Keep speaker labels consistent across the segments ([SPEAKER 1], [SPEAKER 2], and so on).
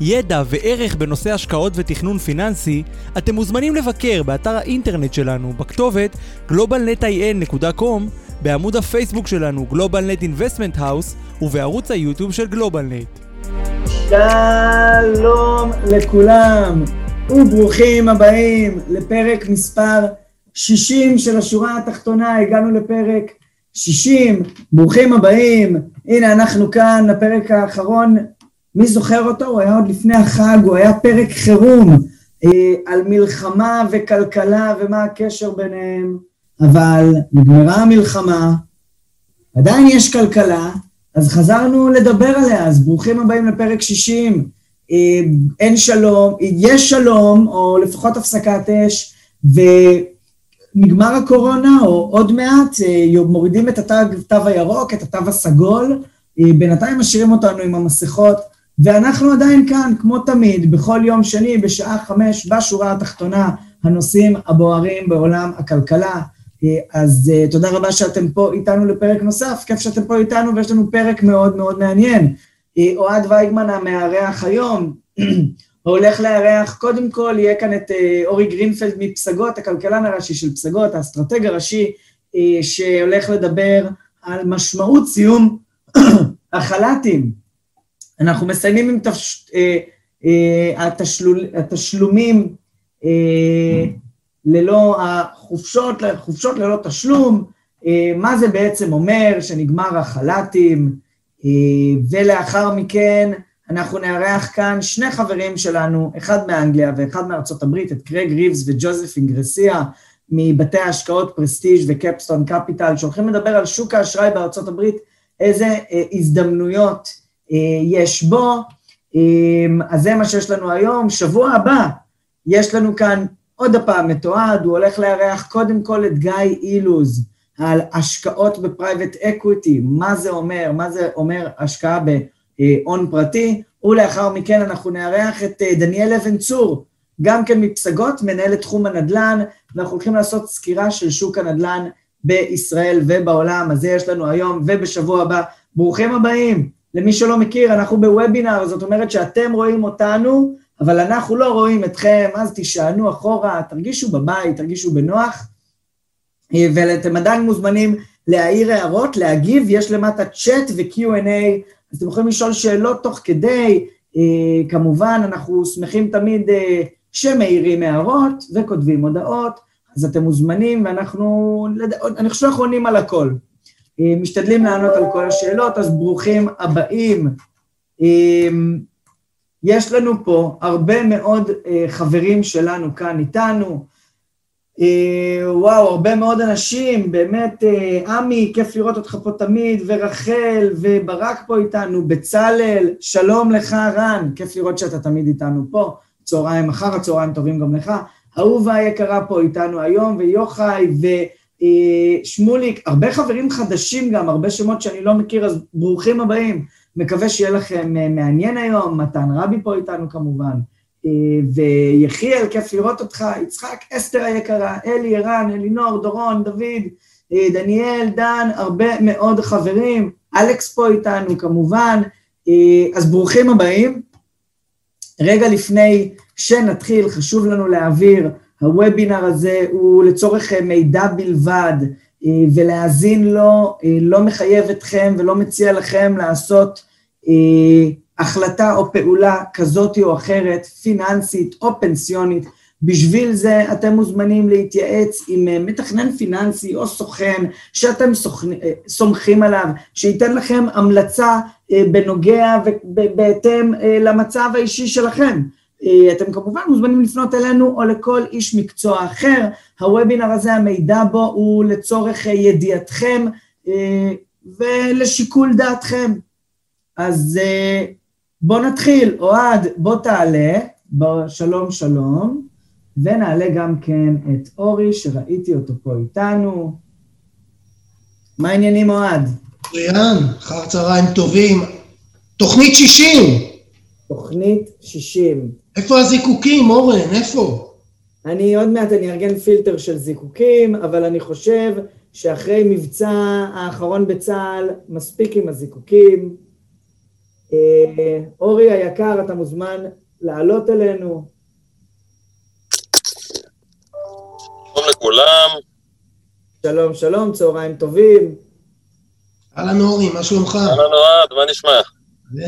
[SPEAKER 1] ידע וערך בנושא השקעות ותכנון פיננסי, אתם מוזמנים לבקר באתר האינטרנט שלנו בכתובת globalnetin.com, בעמוד הפייסבוק שלנו GlobalNet Investment House ובערוץ היוטיוב של GlobalNet.
[SPEAKER 2] שלום לכולם, וברוכים הבאים לפרק מספר 60 של השורה התחתונה, הגענו לפרק 60, ברוכים הבאים, הנה אנחנו כאן, הפרק האחרון, מי זוכר אותו? הוא היה עוד לפני החג, הוא היה פרק חירום אה, על מלחמה וכלכלה ומה הקשר ביניהם, אבל נגמרה המלחמה, עדיין יש כלכלה, אז חזרנו לדבר עליה, אז ברוכים הבאים לפרק 60, אה, אין שלום, יש שלום, או לפחות הפסקת אש, ו... נגמר הקורונה, או עוד מעט, אה, מורידים את התו הירוק, את התו הסגול, אה, בינתיים משאירים אותנו עם המסכות, ואנחנו עדיין כאן, כמו תמיד, בכל יום שני בשעה חמש, בשורה התחתונה, הנושאים הבוערים בעולם הכלכלה. אה, אז תודה רבה שאתם פה איתנו לפרק נוסף, כיף שאתם פה איתנו, ויש לנו פרק מאוד מאוד מעניין. אוהד וייגמן המארח היום, הולך לארח, קודם כל יהיה כאן את אה, אורי גרינפלד מפסגות, הכלכלן הראשי של פסגות, האסטרטג הראשי, אה, שהולך לדבר על משמעות סיום החל"תים. אנחנו מסיימים עם תש... אה, התשלול... התשלומים ללא החופשות, חופשות ללא תשלום, מה זה בעצם אומר שנגמר החל"תים, ולאחר מכן אנחנו נארח כאן שני חברים שלנו, אחד מאנגליה ואחד מארצות הברית, את קרג ריבס וג'וזף אינגרסיה מבתי ההשקעות Prestige ו Capstone Capital, שהולכים לדבר על שוק האשראי בארצות הברית, איזה אה, הזדמנויות אה, יש בו. אה, אז זה מה שיש לנו היום. שבוע הבא יש לנו כאן עוד הפעם את אוהד, הוא הולך לארח קודם כל את גיא אילוז על השקעות ב private equity, מה זה אומר, מה זה אומר השקעה ב... הון פרטי, ולאחר מכן אנחנו נארח את אה, דניאל אבן צור, גם כן מפסגות, מנהלת תחום הנדל"ן, ואנחנו הולכים לעשות סקירה של שוק הנדל"ן בישראל ובעולם, אז זה יש לנו היום ובשבוע הבא. ברוכים הבאים. למי שלא מכיר, אנחנו בוובינר, זאת אומרת שאתם רואים אותנו, אבל אנחנו לא רואים אתכם, אז תישענו אחורה, תרגישו בבית, תרגישו בנוח, ואתם עדיין מוזמנים להעיר הערות, להגיב, יש למטה צ'אט ו-Q&A אז אתם יכולים לשאול שאלות תוך כדי, אה, כמובן אנחנו שמחים תמיד אה, שמעירים הערות וכותבים הודעות, אז אתם מוזמנים ואנחנו, אני חושב שאנחנו עונים על הכל. אה, משתדלים לענות על כל השאלות, אז ברוכים הבאים. אה, יש לנו פה הרבה מאוד אה, חברים שלנו כאן איתנו, וואו, הרבה מאוד אנשים, באמת, עמי, כיף לראות אותך פה תמיד, ורחל, וברק פה איתנו, בצלאל, שלום לך רן, כיף לראות שאתה תמיד איתנו פה, צהריים אחר הצהריים טובים גם לך, אהובה היקרה פה איתנו היום, ויוחאי, ושמוליק, אה, הרבה חברים חדשים גם, הרבה שמות שאני לא מכיר, אז ברוכים הבאים, מקווה שיהיה לכם מעניין היום, מתן רבי פה איתנו כמובן. ויחיאל, כיף לראות אותך, יצחק, אסתר היקרה, אלי, ערן, אלינור, דורון, דוד, דניאל, דן, הרבה מאוד חברים, אלכס פה איתנו כמובן, אז ברוכים הבאים. רגע לפני שנתחיל, חשוב לנו להעביר, הוובינר הזה הוא לצורך מידע בלבד, ולהאזין לו לא מחייב אתכם ולא מציע לכם לעשות החלטה או פעולה כזאת או אחרת, פיננסית או פנסיונית, בשביל זה אתם מוזמנים להתייעץ עם אה, מתכנן פיננסי או סוכן שאתם אה, סומכים עליו, שייתן לכם המלצה אה, בנוגע ובהתאם למצב האישי שלכם. אתם כמובן מוזמנים לפנות אלינו או לכל איש מקצוע אחר. הוובינר הזה, המידע בו הוא לצורך ידיעתכם ולשיקול דעתכם. אז בוא נתחיל, אוהד, בוא תעלה, בוא, שלום שלום, ונעלה גם כן את אורי, שראיתי אותו פה איתנו. מה העניינים, אוהד?
[SPEAKER 3] מצוין, אחר צהריים טובים. תוכנית 60!
[SPEAKER 2] תוכנית 60.
[SPEAKER 3] איפה הזיקוקים, אורן? איפה?
[SPEAKER 2] אני עוד מעט אני אארגן פילטר של זיקוקים, אבל אני חושב שאחרי מבצע האחרון בצה"ל, מספיק עם הזיקוקים. אה, אורי היקר, אתה מוזמן לעלות אלינו.
[SPEAKER 4] שלום לכולם.
[SPEAKER 2] שלום, שלום, צהריים טובים.
[SPEAKER 3] אהלן אורי, מה שלומך?
[SPEAKER 4] אהלן אוהד, מה נשמע?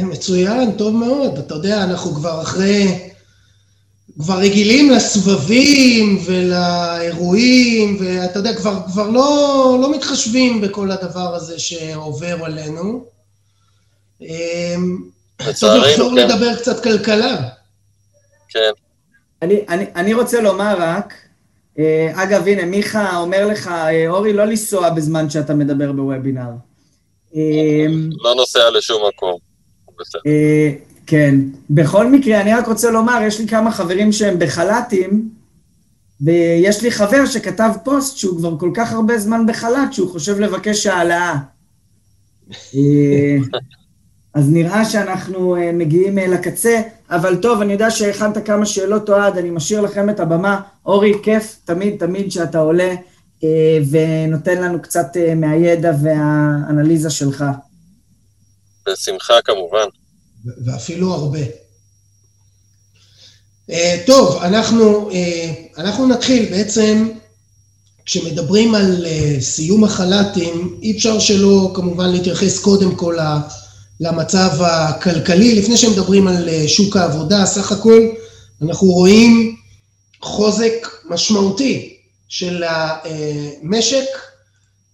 [SPEAKER 3] מצוין, טוב מאוד. אתה יודע, אנחנו כבר אחרי... כבר רגילים לסבבים ולאירועים, ואתה יודע, כבר, כבר לא, לא מתחשבים בכל הדבר הזה שעובר עלינו. צריך לחזור כן. לדבר קצת כלכלה.
[SPEAKER 4] כן.
[SPEAKER 2] אני, אני, אני רוצה לומר רק, אה, אגב, הנה, מיכה אומר לך, אה, אורי, לא לנסוע בזמן שאתה מדבר בוובינר.
[SPEAKER 4] לא נוסע לשום מקום.
[SPEAKER 2] אה, כן. בכל מקרה, אני רק רוצה לומר, יש לי כמה חברים שהם בחל"תים, ויש לי חבר שכתב פוסט שהוא כבר כל כך הרבה זמן בחל"ת, שהוא חושב לבקש העלאה. אז נראה שאנחנו מגיעים לקצה, אבל טוב, אני יודע שהכנת כמה שאלות, אוהד, אני משאיר לכם את הבמה. אורי, כיף תמיד תמיד שאתה עולה ונותן לנו קצת מהידע והאנליזה שלך.
[SPEAKER 4] בשמחה כמובן.
[SPEAKER 3] ואפילו הרבה. Uh, טוב, אנחנו, uh, אנחנו נתחיל בעצם, כשמדברים על uh, סיום החל"תים, אי אפשר שלא כמובן להתייחס קודם כל למצב הכלכלי, לפני שמדברים על uh, שוק העבודה, סך הכל אנחנו רואים חוזק משמעותי של המשק,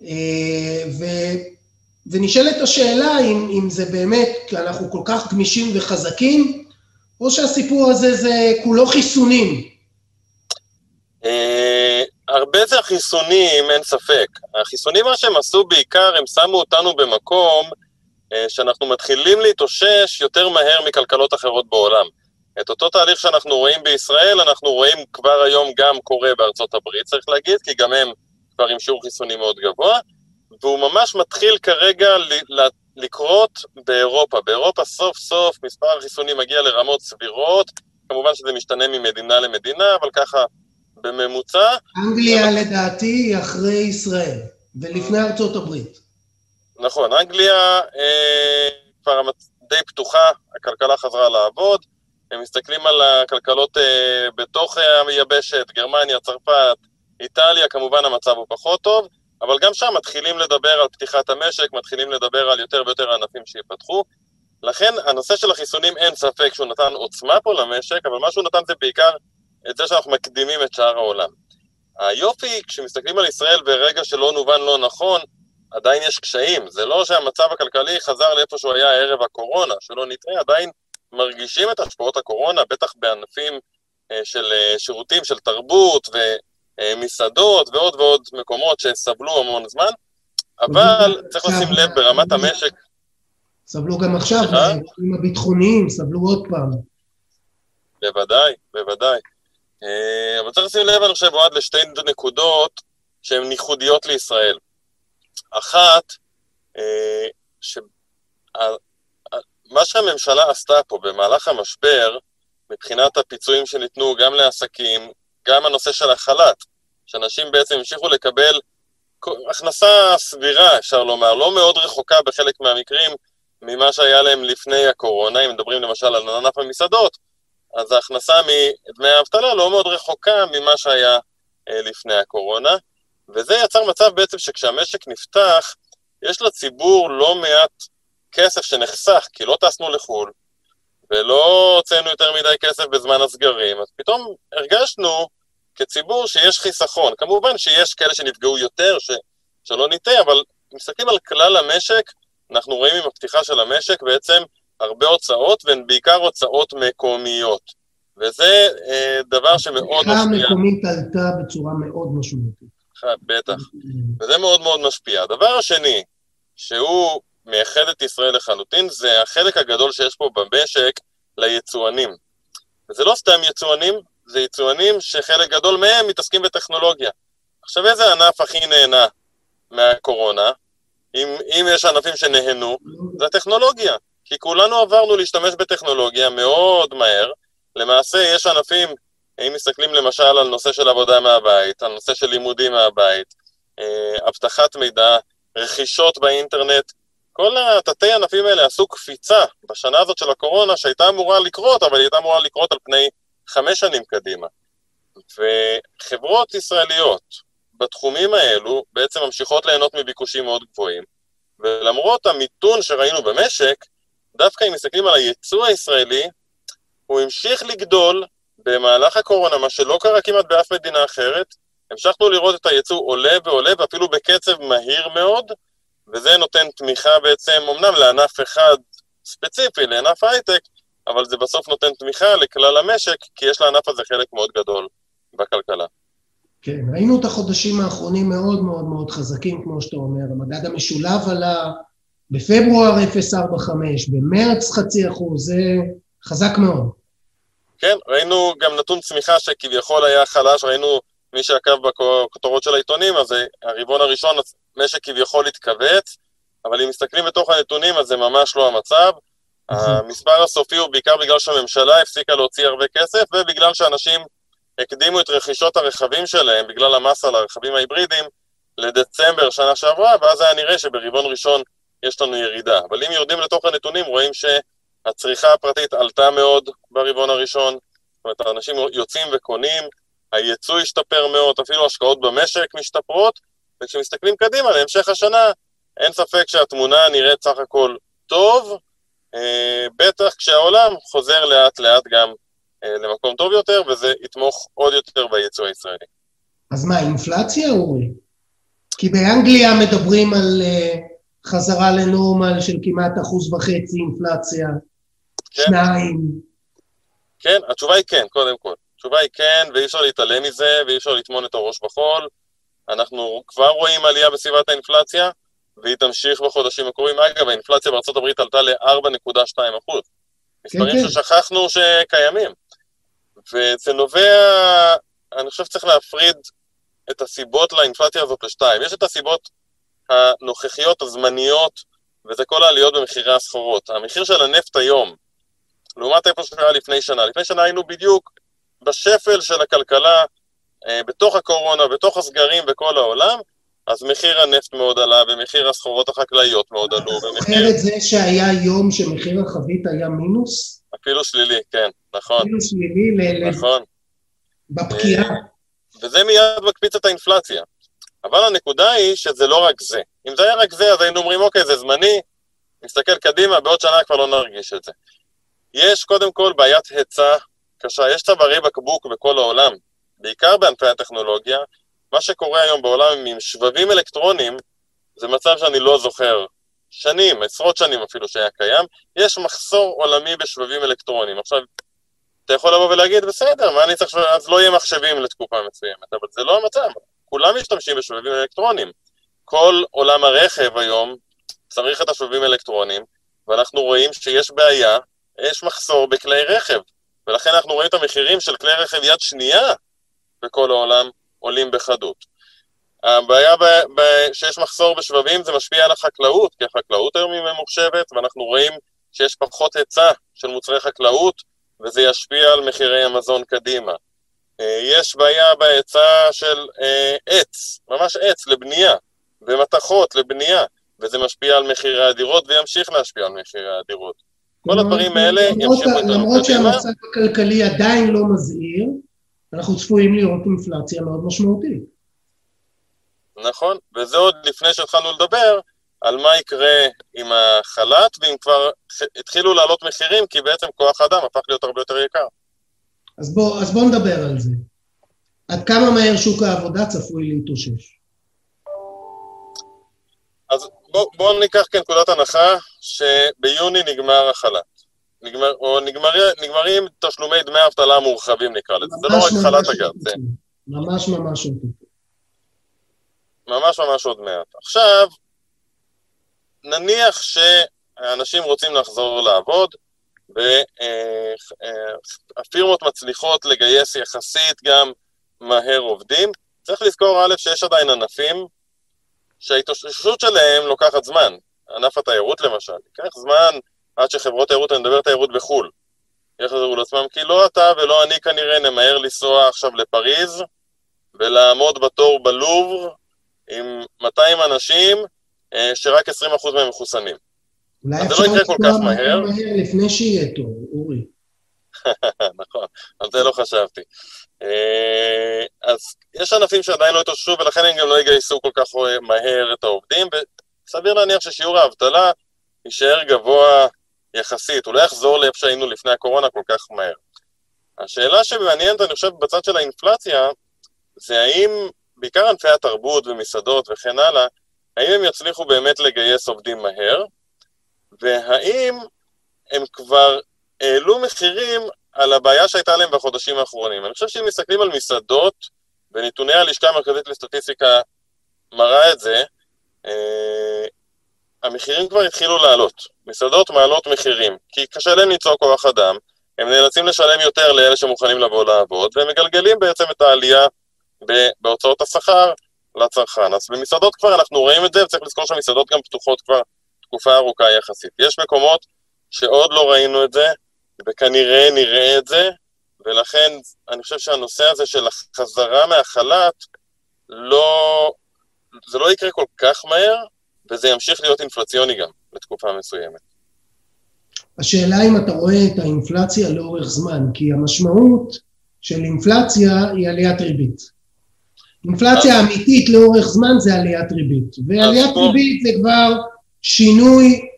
[SPEAKER 3] uh. ונשאלת השאלה אם, אם זה באמת, כי אנחנו כל כך גמישים וחזקים, או שהסיפור הזה זה כולו חיסונים.
[SPEAKER 4] אה, הרבה זה החיסונים, אין ספק. החיסונים, מה שהם עשו בעיקר, הם שמו אותנו במקום אה, שאנחנו מתחילים להתאושש יותר מהר מכלכלות אחרות בעולם. את אותו תהליך שאנחנו רואים בישראל, אנחנו רואים כבר היום גם קורה בארצות הברית, צריך להגיד, כי גם הם כבר עם שיעור חיסונים מאוד גבוה. והוא ממש מתחיל כרגע לקרות באירופה. באירופה סוף סוף מספר החיסונים מגיע לרמות סבירות, כמובן שזה משתנה ממדינה למדינה, אבל ככה בממוצע.
[SPEAKER 3] אנגליה אבל... לדעתי היא אחרי ישראל, ולפני ארצות הברית.
[SPEAKER 4] נכון, אנגליה אה, כבר די פתוחה, הכלכלה חזרה לעבוד, הם מסתכלים על הכלכלות אה, בתוך היבשת, גרמניה, צרפת, איטליה, כמובן המצב הוא פחות טוב, אבל גם שם מתחילים לדבר על פתיחת המשק, מתחילים לדבר על יותר ויותר ענפים שיפתחו. לכן הנושא של החיסונים אין ספק שהוא נתן עוצמה פה למשק, אבל מה שהוא נתן זה בעיקר את זה שאנחנו מקדימים את שאר העולם. היופי, כשמסתכלים על ישראל ברגע שלא נובן לא נכון, עדיין יש קשיים. זה לא שהמצב הכלכלי חזר לאיפה שהוא היה ערב הקורונה, שלא נטעה, עדיין מרגישים את השפעות הקורונה, בטח בענפים אה, של אה, שירותים, של תרבות מסעדות ועוד ועוד מקומות שסבלו המון זמן, אבל צריך לשים לב ברמת המשק.
[SPEAKER 3] סבלו גם עכשיו, עם הביטחוניים, סבלו עוד פעם.
[SPEAKER 4] בוודאי, בוודאי. אה, אבל צריך לשים לב, אני חושב, אוהד, לשתי נקודות שהן ייחודיות לישראל. אחת, אה, שמה שהממשלה עשתה פה במהלך המשבר, מבחינת הפיצויים שניתנו גם לעסקים, גם הנושא של החל"ת, שאנשים בעצם המשיכו לקבל הכנסה סבירה, אפשר לומר, לא מאוד רחוקה בחלק מהמקרים ממה שהיה להם לפני הקורונה, אם מדברים למשל על ענף המסעדות, אז ההכנסה מדמי האבטלה לא מאוד רחוקה ממה שהיה אה, לפני הקורונה, וזה יצר מצב בעצם שכשהמשק נפתח, יש לציבור לא מעט כסף שנחסך, כי לא טסנו לחו"ל, ולא הוצאנו יותר מדי כסף בזמן הסגרים, אז פתאום הרגשנו כציבור שיש חיסכון. כמובן שיש כאלה שנפגעו יותר, ש, שלא נטעה, אבל אם מסתכלים על כלל המשק, אנחנו רואים עם הפתיחה של המשק בעצם הרבה הוצאות, והן בעיקר הוצאות מקומיות. וזה אה, דבר שמאוד משפיע.
[SPEAKER 3] הפתיחה המקומית עלתה בצורה מאוד משמעותית.
[SPEAKER 4] בטח. וזה מאוד מאוד משפיע. הדבר השני, שהוא מייחד את ישראל לחלוטין, זה החלק הגדול שיש פה במשק ליצואנים. וזה לא סתם יצואנים, זה יצואנים שחלק גדול מהם מתעסקים בטכנולוגיה. עכשיו, איזה ענף הכי נהנה מהקורונה? אם, אם יש ענפים שנהנו, זה הטכנולוגיה. כי כולנו עברנו להשתמש בטכנולוגיה מאוד מהר. למעשה, יש ענפים, אם מסתכלים למשל על נושא של עבודה מהבית, על נושא של לימודים מהבית, אה, אבטחת מידע, רכישות באינטרנט, כל התתי ענפים האלה עשו קפיצה בשנה הזאת של הקורונה שהייתה אמורה לקרות, אבל היא הייתה אמורה לקרות על פני חמש שנים קדימה. וחברות ישראליות בתחומים האלו בעצם ממשיכות ליהנות מביקושים מאוד גבוהים, ולמרות המיתון שראינו במשק, דווקא אם מסתכלים על הייצוא הישראלי, הוא המשיך לגדול במהלך הקורונה, מה שלא קרה כמעט באף מדינה אחרת. המשכנו לראות את הייצוא עולה ועולה, ואפילו בקצב מהיר מאוד, וזה נותן תמיכה בעצם, אמנם לענף אחד ספציפי, לענף הייטק, אבל זה בסוף נותן תמיכה לכלל המשק, כי יש לענף הזה חלק מאוד גדול בכלכלה.
[SPEAKER 3] כן, ראינו את החודשים האחרונים מאוד מאוד מאוד חזקים, כמו שאתה אומר. המדד המשולב עלה בפברואר 0.45, במרץ חצי אחוז, זה חזק מאוד.
[SPEAKER 4] כן, ראינו גם נתון צמיחה שכביכול היה חלש, ראינו מי שעקב בכותרות של העיתונים, אז הרבעון הראשון, המשק כביכול התכווץ, אבל אם מסתכלים בתוך הנתונים, אז זה ממש לא המצב. המספר הסופי הוא בעיקר בגלל שהממשלה הפסיקה להוציא הרבה כסף, ובגלל שאנשים הקדימו את רכישות הרכבים שלהם, בגלל המס על הרכבים ההיברידיים, לדצמבר שנה שעברה, ואז היה נראה שברבעון ראשון יש לנו ירידה. אבל אם יורדים לתוך הנתונים, רואים שהצריכה הפרטית עלתה מאוד ברבעון הראשון, זאת אומרת, האנשים יוצאים וקונים, הייצוא השתפר מאוד, אפילו השקעות במשק משתפרות, וכשמסתכלים קדימה להמשך השנה, אין ספק שהתמונה נראית סך הכל טוב, אה, בטח כשהעולם חוזר לאט לאט גם אה, למקום טוב יותר, וזה יתמוך עוד יותר בייצוא הישראלי.
[SPEAKER 3] אז מה, אינפלציה, אורי? כי באנגליה מדברים על uh, חזרה לנורמל של כמעט אחוז וחצי אינפלציה, כן. שניים.
[SPEAKER 4] כן, התשובה היא כן, קודם כל. התשובה היא כן, ואי אפשר להתעלם מזה, ואי אפשר לטמון את הראש בחול. אנחנו כבר רואים עלייה בסביבת האינפלציה, והיא תמשיך בחודשים הקרובים. אגב, האינפלציה בארה"ב עלתה ל-4.2 אחוז. מספרים כן, כן. ששכחנו שקיימים. וזה נובע, אני חושב שצריך להפריד את הסיבות לאינפלציה הזאת לשתיים. יש את הסיבות הנוכחיות, הזמניות, וזה כל העליות במחירי הסחורות. המחיר של הנפט היום, לעומת איפה שהיה לפני שנה, לפני שנה היינו בדיוק בשפל של הכלכלה, בתוך הקורונה, בתוך הסגרים בכל העולם, אז מחיר הנפט מאוד עלה, ומחיר הסחורות החקלאיות מאוד עלו,
[SPEAKER 3] ומחיר... אתה זוכר את זה שהיה יום שמחיר החבית היה מינוס?
[SPEAKER 4] אפילו שלילי, כן, נכון.
[SPEAKER 3] אפילו שלילי ל...
[SPEAKER 4] נכון.
[SPEAKER 3] בפקיעה. אה,
[SPEAKER 4] וזה מיד מקפיץ את האינפלציה. אבל הנקודה היא שזה לא רק זה. אם זה היה רק זה, אז היינו אומרים, אוקיי, זה זמני, נסתכל קדימה, בעוד שנה כבר לא נרגיש את זה. יש קודם כל בעיית היצע קשה, יש צווארי בקבוק בכל העולם, בעיקר בענפי הטכנולוגיה. מה שקורה היום בעולם עם שבבים אלקטרוניים, זה מצב שאני לא זוכר. שנים, עשרות שנים אפילו שהיה קיים, יש מחסור עולמי בשבבים אלקטרוניים. עכשיו, אתה יכול לבוא ולהגיד, בסדר, מה אני צריך, אז לא יהיה מחשבים לתקופה מסוימת, אבל זה לא המצב. כולם משתמשים בשבבים אלקטרוניים. כל עולם הרכב היום צריך את השבבים האלקטרוניים, ואנחנו רואים שיש בעיה, יש מחסור בכלי רכב. ולכן אנחנו רואים את המחירים של כלי רכב יד שנייה בכל העולם עולים בחדות. הבעיה ב- ב- שיש מחסור בשבבים זה משפיע על החקלאות, כי החקלאות היום היא ממוחשבת, ואנחנו רואים שיש פחות היצע של מוצרי חקלאות, וזה ישפיע על מחירי המזון קדימה. אה, יש בעיה בהיצע של אה, עץ, ממש עץ לבנייה, ומתכות לבנייה, וזה משפיע על מחירי הדירות וימשיך להשפיע על מחירי הדירות. כל הדברים האלה ימשיכו
[SPEAKER 3] את קדימה. למרות שהמצב הכלכלי עדיין לא מזהיר, אנחנו צפויים לראות אינפלציה מאוד משמעותית.
[SPEAKER 4] נכון, וזה עוד לפני שהתחלנו לדבר על מה יקרה עם החל"ת, ואם כבר התחילו לעלות מחירים, כי בעצם כוח האדם הפך להיות הרבה יותר יקר.
[SPEAKER 3] אז בואו בוא נדבר על זה. עד כמה מהר שוק העבודה צפוי להתאושש?
[SPEAKER 4] אז בואו בוא ניקח כנקודת הנחה שביוני נגמר החל"ת. נגמר, או נגמר, נגמרים תשלומי דמי אבטלה מורחבים נקרא לזה, זה לא רק חל"ת אגב.
[SPEAKER 3] ממש ממש עוד
[SPEAKER 4] ממש ממש עוד מעט. עכשיו, נניח שאנשים רוצים לחזור לעבוד, והפירמות מצליחות לגייס יחסית גם מהר עובדים. צריך לזכור, א', שיש עדיין ענפים שההתאוששות שלהם לוקחת זמן. ענף התיירות למשל, ייקח זמן עד שחברות תיירות, אני מדבר תיירות בחו"ל, יחזרו לעצמם, כי לא אתה ולא אני כנראה נמהר לנסוע עכשיו לפריז ולעמוד בתור בלובר עם 200 אנשים אה, שרק 20% מהם מחוסנים.
[SPEAKER 3] אולי אפשר
[SPEAKER 4] זה לא יקרה כל כך מהר.
[SPEAKER 3] מהר לפני שיהיה טוב, אורי.
[SPEAKER 4] נכון, על זה לא חשבתי. אה, אז יש ענפים שעדיין לא התאוששו ולכן הם גם לא יגייסו כל כך מהר את העובדים, וסביר להניח ששיעור האבטלה יישאר גבוה יחסית, הוא לא יחזור לאיפה שהיינו לפני הקורונה כל כך מהר. השאלה שמעניינת, אני חושב, בצד של האינפלציה, זה האם, בעיקר ענפי התרבות ומסעדות וכן הלאה, האם הם יצליחו באמת לגייס עובדים מהר, והאם הם כבר העלו מחירים על הבעיה שהייתה להם בחודשים האחרונים. אני חושב שאם מסתכלים על מסעדות, ונתוני הלשכה המרכזית לסטטיסטיקה מראה את זה, אה, המחירים כבר התחילו לעלות. מסעדות מעלות מחירים, כי קשה להם ליצור כוח אדם, הם נאלצים לשלם יותר לאלה שמוכנים לבוא לעבוד, והם מגלגלים בעצם את העלייה בהוצאות השכר לצרכן. אז במסעדות כבר אנחנו רואים את זה, וצריך לזכור שהמסעדות גם פתוחות כבר תקופה ארוכה יחסית. יש מקומות שעוד לא ראינו את זה, וכנראה נראה את זה, ולכן אני חושב שהנושא הזה של החזרה מהחל"ת, לא... זה לא יקרה כל כך מהר, וזה ימשיך להיות אינפלציוני גם לתקופה מסוימת.
[SPEAKER 3] השאלה אם אתה רואה את האינפלציה לאורך זמן, כי המשמעות של אינפלציה היא עליית ריבית. אינפלציה אמיתית לאורך זמן זה עליית ריבית, ועליית ריבית זה כבר שינוי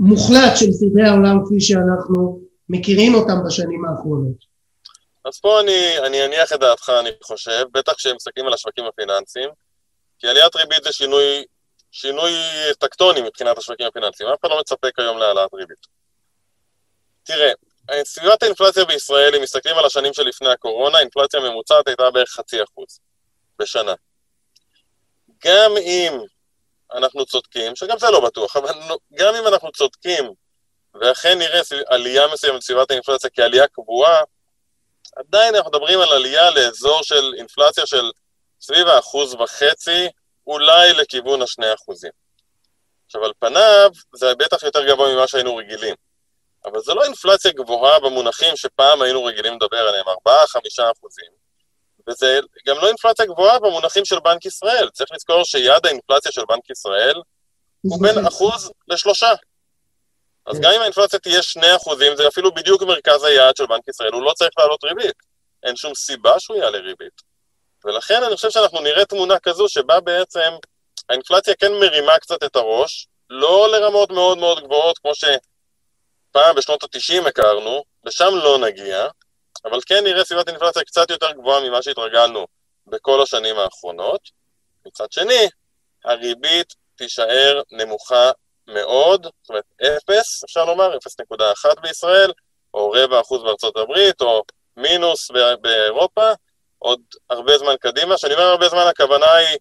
[SPEAKER 3] מוחלט של סדרי העולם כפי שאנחנו מכירים אותם בשנים האחרונות.
[SPEAKER 4] אז פה אני, אני אניח את דעתך, אני חושב, בטח כשהם מסתכלים על השווקים הפיננסיים, כי עליית ריבית זה שינוי, שינוי טקטוני מבחינת השווקים הפיננסיים, אף אחד לא מצפה כיום להעלאת ריבית. תראה, סביבת האינפלציה בישראל, אם מסתכלים על השנים שלפני הקורונה, האינפלציה הממוצעת הייתה בערך חצי אחוז בשנה. גם אם אנחנו צודקים, שגם זה לא בטוח, אבל גם אם אנחנו צודקים, ואכן נראה עלייה מסוימת בסביבת האינפלציה כעלייה קבועה, עדיין אנחנו מדברים על עלייה לאזור של אינפלציה של סביב האחוז וחצי, אולי לכיוון השני אחוזים. עכשיו, על פניו, זה בטח יותר גבוה ממה שהיינו רגילים. אבל זה לא אינפלציה גבוהה במונחים שפעם היינו רגילים לדבר עליהם, 4-5 אחוזים. וזה גם לא אינפלציה גבוהה במונחים של בנק ישראל. צריך לזכור שיעד האינפלציה של בנק ישראל הוא בין אחוז לשלושה. אז גם אם האינפלציה תהיה שני אחוזים, זה אפילו בדיוק מרכז היעד של בנק ישראל, הוא לא צריך לעלות ריבית. אין שום סיבה שהוא יעלה ריבית. ולכן אני חושב שאנחנו נראה תמונה כזו שבה בעצם האינפלציה כן מרימה קצת את הראש, לא לרמות מאוד מאוד גבוהות כמו שפעם בשנות ה-90 הכרנו, לשם לא נגיע, אבל כן נראה סביבת אינפלציה קצת יותר גבוהה ממה שהתרגלנו בכל השנים האחרונות. מצד שני, הריבית תישאר נמוכה מאוד, זאת אומרת אפס, אפשר לומר, 0.1 בישראל, או רבע אחוז בארצות הברית, או מינוס באירופה, עוד הרבה זמן קדימה. כשאני אומר הרבה זמן, הכוונה היא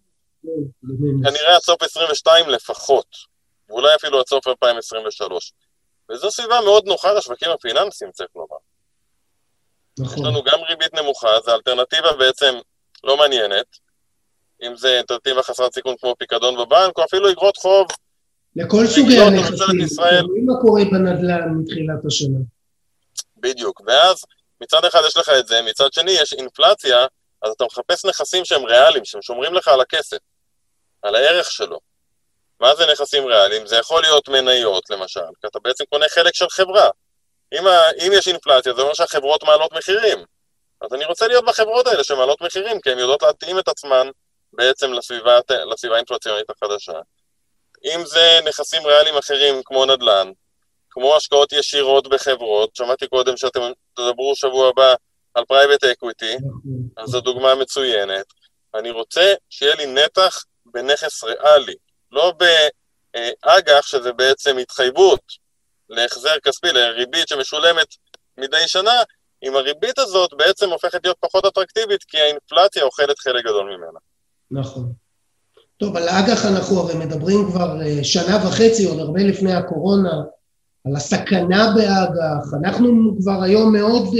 [SPEAKER 4] כנראה עד סוף 22 לפחות, ואולי אפילו עד סוף 2023. וזו סביבה מאוד נוחה לשווקים הפיננסיים, צריך לומר. נכון. יש לנו גם ריבית נמוכה, זו אלטרנטיבה בעצם לא מעניינת, אם זה אלטרנטיבה חסרת סיכון כמו פיקדון בבנק, או אפילו אגרות חוב.
[SPEAKER 3] לכל סוגי הנכסים, מה קורה בנדל"ן מתחילת השנה.
[SPEAKER 4] בדיוק, ואז מצד אחד יש לך את זה, מצד שני יש אינפלציה, אז אתה מחפש נכסים שהם ריאליים, שהם שומרים לך על הכסף, על הערך שלו. מה זה נכסים ריאליים? זה יכול להיות מניות, למשל, כי אתה בעצם קונה חלק של חברה. אם, ה, אם יש אינפלציה, זה אומר שהחברות מעלות מחירים. אז אני רוצה להיות בחברות האלה שמעלות מחירים, כי הן יודעות להתאים את עצמן בעצם לסביבה, לסביבה האינפלציונית החדשה. אם זה נכסים ריאליים אחרים כמו נדל"ן, כמו השקעות ישירות בחברות, שמעתי קודם שאתם תדברו שבוע הבא על private equity, אז זו דוגמה מצוינת. אני רוצה שיהיה לי נתח בנכס ריאלי, לא באג"ח, שזה בעצם התחייבות להחזר כספי, לריבית שמשולמת מדי שנה, אם הריבית הזאת בעצם הופכת להיות פחות אטרקטיבית, כי האינפלציה אוכלת חלק גדול ממנה.
[SPEAKER 3] נכון. טוב, על האג"ח אנחנו הרי מדברים כבר אה, שנה וחצי, עוד הרבה לפני הקורונה, על הסכנה באג"ח, אנחנו כבר היום מאוד uh,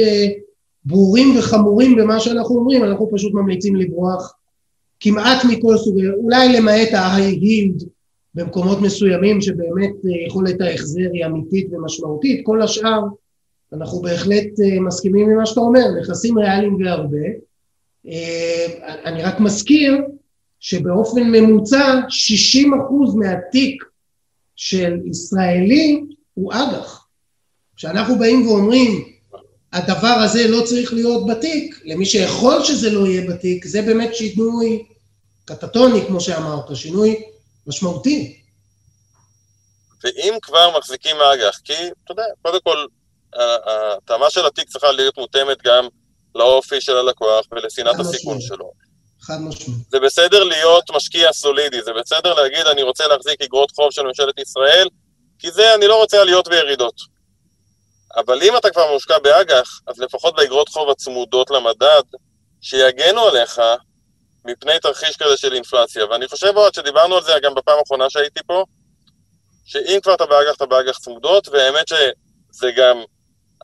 [SPEAKER 3] ברורים וחמורים במה שאנחנו אומרים, אנחנו פשוט ממליצים לברוח כמעט מכל סוגי, אולי למעט yield במקומות מסוימים שבאמת uh, יכולת ההחזר היא אמיתית ומשמעותית, כל השאר אנחנו בהחלט uh, מסכימים עם מה שאתה אומר, נכסים ריאליים והרבה. אני רק מזכיר שבאופן ממוצע 60% מהתיק של ישראלי הוא אג"ח. כשאנחנו באים ואומרים, הדבר הזה לא צריך להיות בתיק, למי שיכול שזה לא יהיה בתיק, זה באמת שינוי קטטוני, כמו שאמרת, שינוי משמעותי.
[SPEAKER 4] ואם כבר מחזיקים אג"ח, כי, אתה יודע, קודם כל, ההתאמה של התיק צריכה להיות מותאמת גם לאופי של הלקוח ולשנאת הסיכון שלו.
[SPEAKER 3] חד משמעית.
[SPEAKER 4] זה בסדר להיות משקיע סולידי, זה בסדר להגיד, אני רוצה להחזיק אגרות חוב של ממשלת ישראל, כי זה, אני לא רוצה עליות וירידות. אבל אם אתה כבר מושקע באג"ח, אז לפחות באגרות חוב הצמודות למדד, שיגנו עליך מפני תרחיש כזה של אינפלציה. ואני חושב עוד שדיברנו על זה גם בפעם האחרונה שהייתי פה, שאם כבר אתה באג"ח, אתה באג"ח צמודות, והאמת שזה גם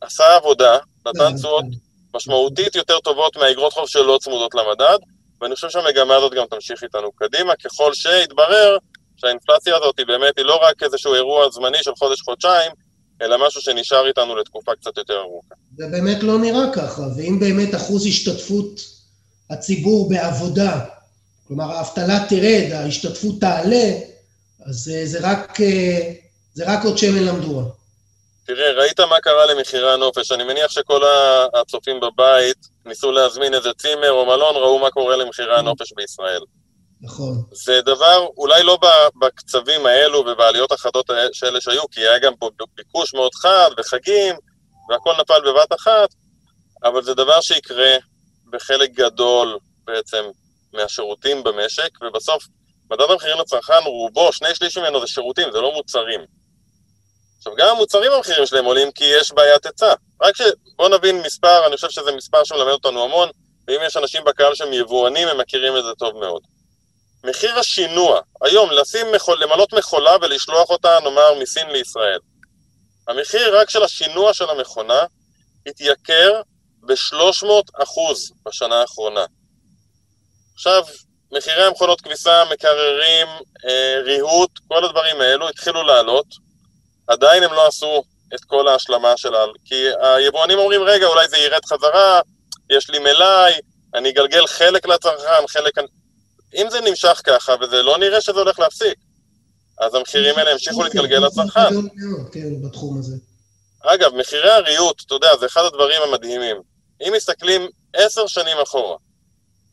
[SPEAKER 4] עשה עבודה, נתן כן, תשואות כן. משמעותית יותר טובות מהאגרות חוב שלא צמודות למדד, ואני חושב שהמגמה הזאת גם תמשיך איתנו קדימה, ככל שיתברר שהאינפלציה הזאת היא באמת, היא לא רק איזשהו אירוע זמני של חודש-חודשיים, אלא משהו שנשאר איתנו לתקופה קצת יותר ארוכה.
[SPEAKER 3] זה באמת לא נראה ככה, ואם באמת אחוז השתתפות הציבור בעבודה, כלומר האבטלה תרד, ההשתתפות תעלה, אז זה רק, זה רק עוד שמן למדורה.
[SPEAKER 4] תראה, ראית מה קרה למחירי הנופש, אני מניח שכל הצופים בבית ניסו להזמין איזה צימר או מלון, ראו מה קורה למחירי הנופש בישראל.
[SPEAKER 3] נכון.
[SPEAKER 4] זה דבר, אולי לא בקצבים האלו ובעליות החדות שאלה שהיו, כי היה גם פה ביקוש מאוד חד וחגים, והכל נפל בבת אחת, אבל זה דבר שיקרה בחלק גדול בעצם מהשירותים במשק, ובסוף מדד המחירים לצרכן, רובו, שני שליש ממנו זה שירותים, זה לא מוצרים. עכשיו, גם המוצרים המחירים שלהם עולים כי יש בעיית היצע. רק ש... בואו נבין מספר, אני חושב שזה מספר שמלמד אותנו המון, ואם יש אנשים בקהל שהם יבואנים, הם מכירים את זה טוב מאוד. מחיר השינוע, היום לשים, מחול, למלות מכולה ולשלוח אותה, נאמר, מסין לישראל. המחיר רק של השינוע של המכונה התייקר ב-300 אחוז בשנה האחרונה. עכשיו, מחירי המכונות כביסה, מקררים, אה, ריהוט, כל הדברים האלו התחילו לעלות, עדיין הם לא עשו את כל ההשלמה שלה, כי היבואנים אומרים, רגע, אולי זה ירד חזרה, יש לי מלאי, אני אגלגל חלק לצרכן, חלק... אם זה נמשך ככה, וזה לא נראה שזה הולך להפסיק, אז המחירים האלה ימשיכו להתגלגל לצרכן.
[SPEAKER 3] כן, בתחום הזה.
[SPEAKER 4] אגב, מחירי הריהוט, אתה יודע, זה אחד הדברים המדהימים. אם מסתכלים עשר שנים אחורה,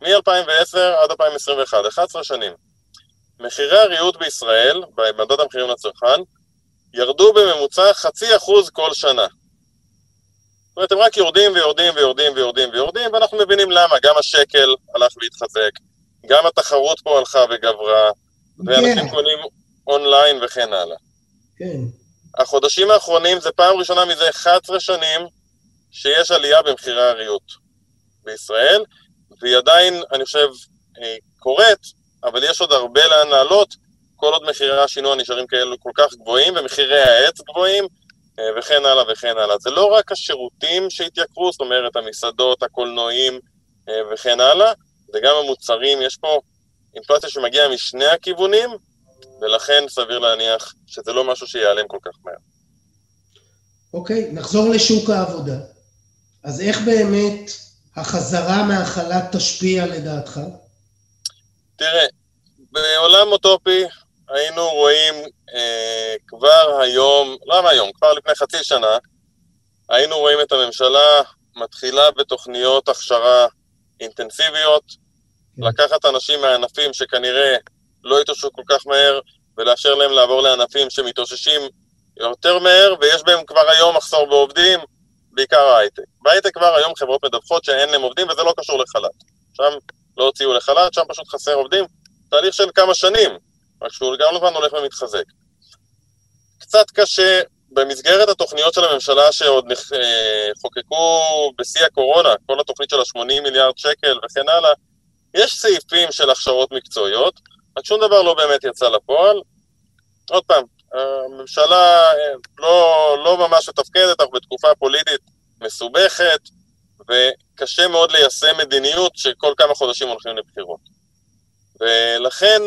[SPEAKER 4] מ-2010 עד 2021, 11 שנים, מחירי הריהוט בישראל, במדד המחירים לצרכן, ירדו בממוצע חצי אחוז כל שנה. זאת אומרת, הם רק יורדים ויורדים ויורדים ויורדים ויורדים, ואנחנו מבינים למה. גם השקל הלך והתחזק, גם התחרות פה הלכה וגברה, ואנשים כן. קונים אונליין וכן הלאה.
[SPEAKER 3] כן.
[SPEAKER 4] החודשים האחרונים זה פעם ראשונה מזה 11 שנים שיש עלייה במחירי הריהוט בישראל, והיא עדיין, אני חושב, אה, קורית, אבל יש עוד הרבה לאן לעלות, כל עוד מחירי השינוע נשארים כאלו כל כך גבוהים, ומחירי העץ גבוהים, אה, וכן הלאה וכן הלאה. זה לא רק השירותים שהתייקרו, זאת אומרת, המסעדות, הקולנועים אה, וכן הלאה, זה גם המוצרים, יש פה אינפלציה שמגיעה משני הכיוונים, ולכן סביר להניח שזה לא משהו שיעלם כל כך מהר.
[SPEAKER 3] אוקיי, נחזור לשוק העבודה. אז איך באמת החזרה מהחל"ת תשפיע לדעתך?
[SPEAKER 4] תראה, בעולם אוטופי היינו רואים אה, כבר היום, למה היום? כבר לפני חצי שנה, היינו רואים את הממשלה מתחילה בתוכניות הכשרה אינטנסיביות, כן. לקחת אנשים מהענפים שכנראה לא יתאוששו כל כך מהר, ולאפשר להם לעבור לענפים שמתאוששים יותר מהר, ויש בהם כבר היום מחסור בעובדים, בעיקר ההייטק. בהייטק כבר היום חברות מדווחות שאין להם עובדים, וזה לא קשור לחל"ת. שם לא הוציאו לחל"ת, שם פשוט חסר עובדים. תהליך של כמה שנים, רק שהוא גם לבן הולך ומתחזק. קצת קשה, במסגרת התוכניות של הממשלה שעוד. אה, חוקקו בשיא הקורונה, כל התוכנית של ה-80 מיליארד שקל וכן הלאה, יש סעיפים של הכשרות מקצועיות, רק שום דבר לא באמת יצא לפועל. עוד פעם, הממשלה אה, לא, לא ממש מתפקדת, אנחנו בתקופה פוליטית מסובכת, וקשה מאוד ליישם מדיניות שכל כמה חודשים הולכים לבחירות. ולכן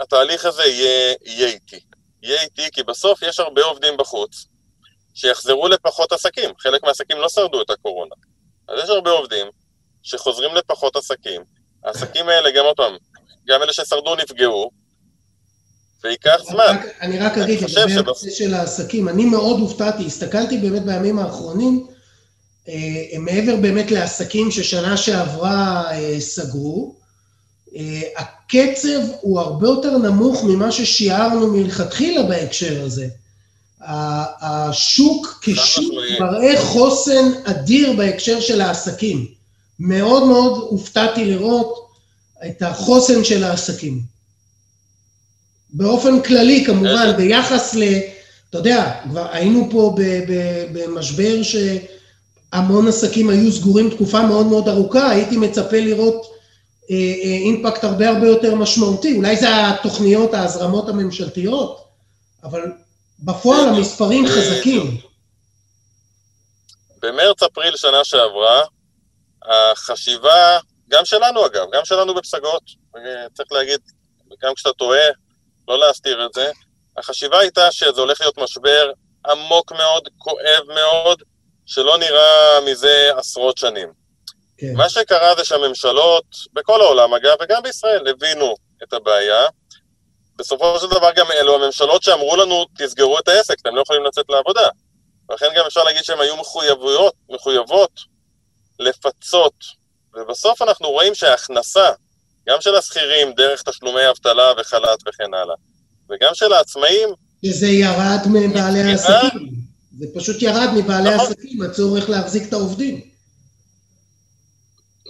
[SPEAKER 4] התהליך הזה יהיה, יהיה איטי. יהיה איטי כי בסוף יש הרבה עובדים בחוץ שיחזרו לפחות עסקים. חלק מהעסקים לא שרדו את הקורונה. אז יש הרבה עובדים שחוזרים לפחות עסקים. העסקים האלה, גם עוד פעם, גם אלה ששרדו נפגעו, וייקח זמן.
[SPEAKER 3] רק, אני רק אגיד, לגבי הנושא של העסקים, אני מאוד הופתעתי, הסתכלתי באמת בימים האחרונים, אה, מעבר באמת לעסקים ששנה שעברה אה, סגרו, הקצב הוא הרבה יותר נמוך ממה ששיערנו מלכתחילה בהקשר הזה. השוק כשוק מראה חוסן אדיר בהקשר של העסקים. מאוד מאוד הופתעתי לראות את החוסן של העסקים. באופן כללי, כמובן, ביחס ל... אתה יודע, כבר היינו פה במשבר שהמון עסקים היו סגורים תקופה מאוד מאוד ארוכה, הייתי מצפה לראות אה, אה, אימפקט הרבה הרבה יותר משמעותי. אולי זה התוכניות, ההזרמות הממשלתיות, אבל בפועל המספרים חזקים.
[SPEAKER 4] במרץ-אפריל שנה שעברה, החשיבה, גם שלנו אגב, גם שלנו בפסגות, צריך להגיד, גם כשאתה טועה, לא להסתיר את זה, החשיבה הייתה שזה הולך להיות משבר עמוק מאוד, כואב מאוד, שלא נראה מזה עשרות שנים. כן. מה שקרה זה שהממשלות, בכל העולם אגב, וגם בישראל, הבינו את הבעיה. בסופו של דבר גם אלו הממשלות שאמרו לנו, תסגרו את העסק, אתם לא יכולים לצאת לעבודה. ולכן גם אפשר להגיד שהן היו מחויבויות, מחויבות לפצות. ובסוף אנחנו רואים שההכנסה, גם של השכירים דרך תשלומי אבטלה וחל"ת וכן הלאה, וגם של העצמאים...
[SPEAKER 3] שזה ירד מבעלי העסקים. זה פשוט ירד מבעלי נכון. העסקים, הצורך להחזיק את העובדים.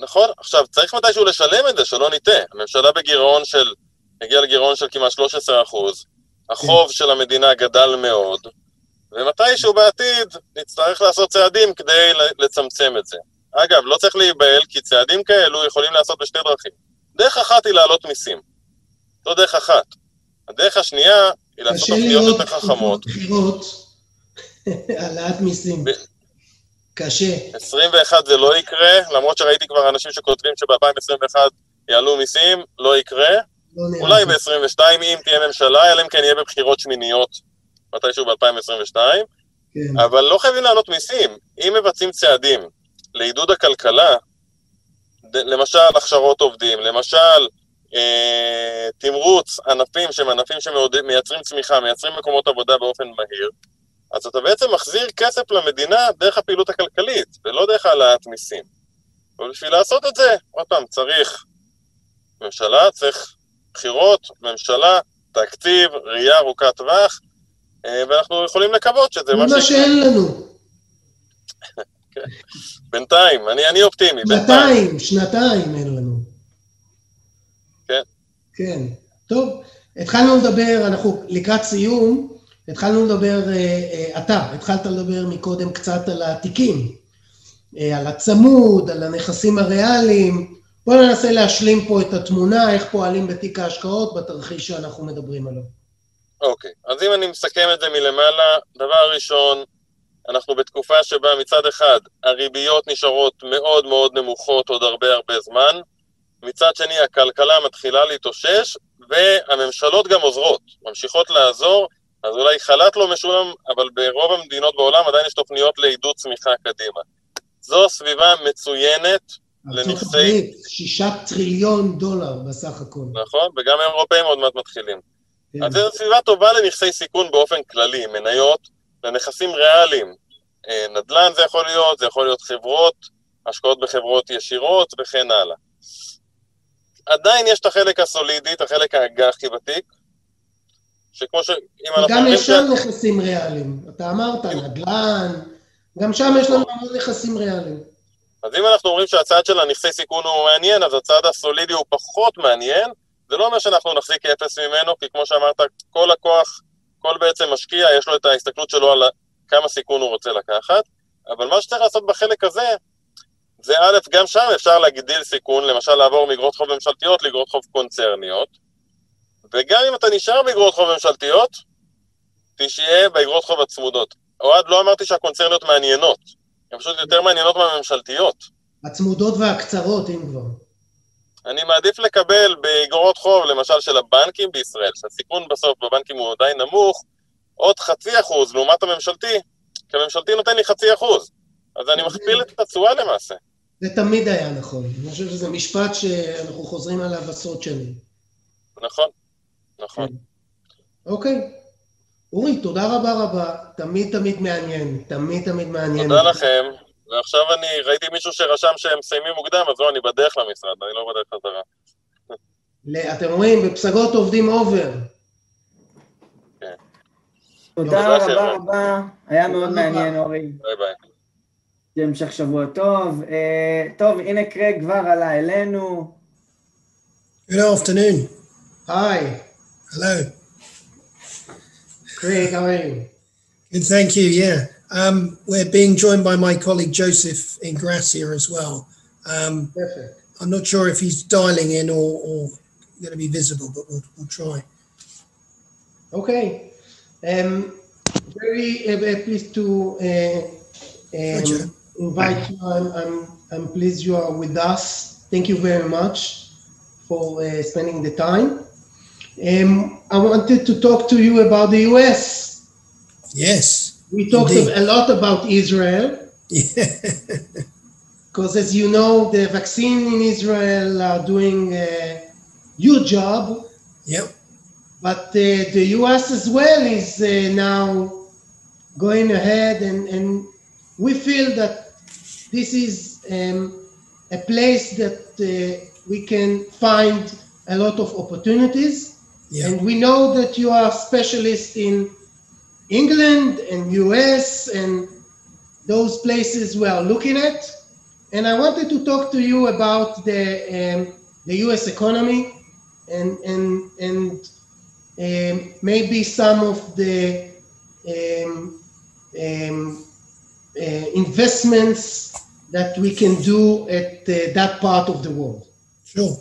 [SPEAKER 4] נכון, עכשיו צריך מתישהו לשלם את זה, שלא נטעה. הממשלה בגירעון של, הגיעה לגירעון של כמעט 13 אחוז, החוב. של המדינה גדל מאוד, ומתישהו בעתיד נצטרך לעשות צעדים כדי לצמצם את זה. אגב, לא צריך להיבהל, כי צעדים כאלו יכולים לעשות בשתי דרכים. דרך אחת היא להעלות מיסים. זו דרך אחת. הדרך השנייה היא לעשות תוכניות יותר חכמות.
[SPEAKER 3] העלאת מיסים. קשה.
[SPEAKER 4] 21 זה לא יקרה, למרות שראיתי כבר אנשים שכותבים שב-2021 יעלו מיסים, לא יקרה. לא אולי ב-22, אם תהיה ממשלה, אלא אם כן יהיה בבחירות שמיניות מתישהו ב-2022. כן. אבל לא חייבים לעלות מיסים. אם מבצעים צעדים לעידוד הכלכלה, למשל הכשרות עובדים, למשל אה, תמרוץ ענפים שהם ענפים שמייצרים צמיחה, מייצרים מקומות עבודה באופן מהיר, אז אתה בעצם מחזיר כסף למדינה דרך הפעילות הכלכלית, ולא דרך העלאת מיסים. ובשביל לעשות את זה, עוד פעם, צריך ממשלה, צריך בחירות, ממשלה, תקציב, ראייה ארוכת טווח, אה, ואנחנו יכולים לקוות שזה
[SPEAKER 3] מה ש... מה שאין לנו.
[SPEAKER 4] בינתיים, אני, אני אופטימי.
[SPEAKER 3] שנתיים, שנתיים אין לנו.
[SPEAKER 4] כן.
[SPEAKER 3] כן. טוב, התחלנו לדבר, אנחנו לקראת סיום, התחלנו לדבר, אה, אה, אתה התחלת לדבר מקודם קצת על התיקים, אה, על הצמוד, על הנכסים הריאליים. בואו ננסה להשלים פה את התמונה, איך פועלים בתיק ההשקעות בתרחיש שאנחנו מדברים עליו.
[SPEAKER 4] אוקיי, okay. אז אם אני מסכם את זה מלמעלה, דבר ראשון, אנחנו בתקופה שבה מצד אחד הריביות נשארות מאוד מאוד נמוכות עוד הרבה הרבה זמן, מצד שני הכלכלה מתחילה להתאושש והממשלות גם עוזרות, ממשיכות לעזור, אז אולי חל"ת לא משולם, אבל ברוב המדינות בעולם עדיין יש תוכניות לעידוד צמיחה קדימה. זו סביבה מצוינת לנכסי...
[SPEAKER 3] שישה טריליון דולר בסך הכל.
[SPEAKER 4] נכון, וגם האירופאים עוד מעט מתחילים. כן. אז זו סביבה טובה לנכסי סיכון באופן כללי, מניות, לנכסים ריאליים. אה, נדל"ן זה יכול להיות, זה יכול להיות חברות, השקעות בחברות ישירות וכן הלאה. עדיין יש את החלק הסולידי, את החלק האג"חי בתיק, שכמו ש...
[SPEAKER 3] גם יש שם נכסים ריאליים. אתה אמרת, נדל"ן, גם שם יש לנו המון נכסים ריאליים.
[SPEAKER 4] אז אם אנחנו אומרים שהצד של הנכסי סיכון הוא מעניין, אז הצד הסולידי הוא פחות מעניין. זה לא אומר שאנחנו נחזיק אפס ממנו, כי כמו שאמרת, כל לקוח, כל בעצם משקיע, יש לו את ההסתכלות שלו על כמה סיכון הוא רוצה לקחת, אבל מה שצריך לעשות בחלק הזה, זה א', גם שם אפשר להגדיל סיכון, למשל לעבור מאגרות חוב ממשלתיות לאגרות חוב קונצרניות, וגם אם אתה נשאר באגרות חוב ממשלתיות, תשעה באגרות חוב הצמודות. אוהד, לא אמרתי שהקונצרניות מעניינות, הן פשוט יותר מעניינות מהממשלתיות.
[SPEAKER 3] הצמודות והקצרות, אם כבר.
[SPEAKER 4] אני מעדיף לקבל באגרות חוב, למשל של הבנקים בישראל, שהסיכון בסוף בבנקים הוא עדיין נמוך, עוד חצי אחוז לעומת הממשלתי, כי הממשלתי נותן לי חצי אחוז. אז אני מכפיל את התשואה למעשה.
[SPEAKER 3] זה תמיד היה נכון. אני חושב שזה משפט שאנחנו חוזרים עליו עשרות שנים.
[SPEAKER 4] נכון, נכון.
[SPEAKER 3] אוקיי. אורי, תודה רבה רבה. תמיד תמיד מעניין. תמיד תמיד מעניין.
[SPEAKER 4] תודה לכם. ועכשיו אני ראיתי מישהו שרשם שהם מסיימים מוקדם, אז לא, אני בדרך למשרד, אני לא בדרך חזרה.
[SPEAKER 3] אתם רואים, בפסגות עובדים over.
[SPEAKER 2] תודה
[SPEAKER 4] תודה,
[SPEAKER 2] רבה. רבה, היה מאוד מעניין. אורי.
[SPEAKER 4] ביי ביי.
[SPEAKER 2] המשך שבוע טוב. אה, טוב, הנה קרייג כבר עלה אלינו.
[SPEAKER 5] Good afternoon.
[SPEAKER 3] Hi,
[SPEAKER 5] Hello.
[SPEAKER 3] Craig, how are you?
[SPEAKER 5] Good, thank you. Yeah. Um, we're being joined by my colleague Joseph Ingrassia as well. Um,
[SPEAKER 3] Perfect.
[SPEAKER 5] I'm not sure if he's dialing in or, or going to be visible, but we'll, we'll try.
[SPEAKER 3] Okay. Um, very uh, uh pleased to uh, um, invite you. I'm, I'm, I'm pleased you are with us. Thank you very much for uh, spending the time. Um, I wanted to talk to you about the US.
[SPEAKER 5] Yes.
[SPEAKER 3] We talked
[SPEAKER 5] Indeed.
[SPEAKER 3] a lot about Israel
[SPEAKER 5] Yeah.
[SPEAKER 3] because, as you know, the vaccine in Israel are doing a huge job.
[SPEAKER 5] yep.
[SPEAKER 3] But uh, the US as well is uh, now going ahead, and, and we feel that this is um, a place that uh, we can find a lot of opportunities.
[SPEAKER 5] Yeah.
[SPEAKER 3] And we know that you are specialist in England and US and those places we are looking at. And I wanted to talk to you about the um, the US economy and and and um, maybe some of the um, um, uh, investments that we can do at uh, that part of the world.
[SPEAKER 5] Sure.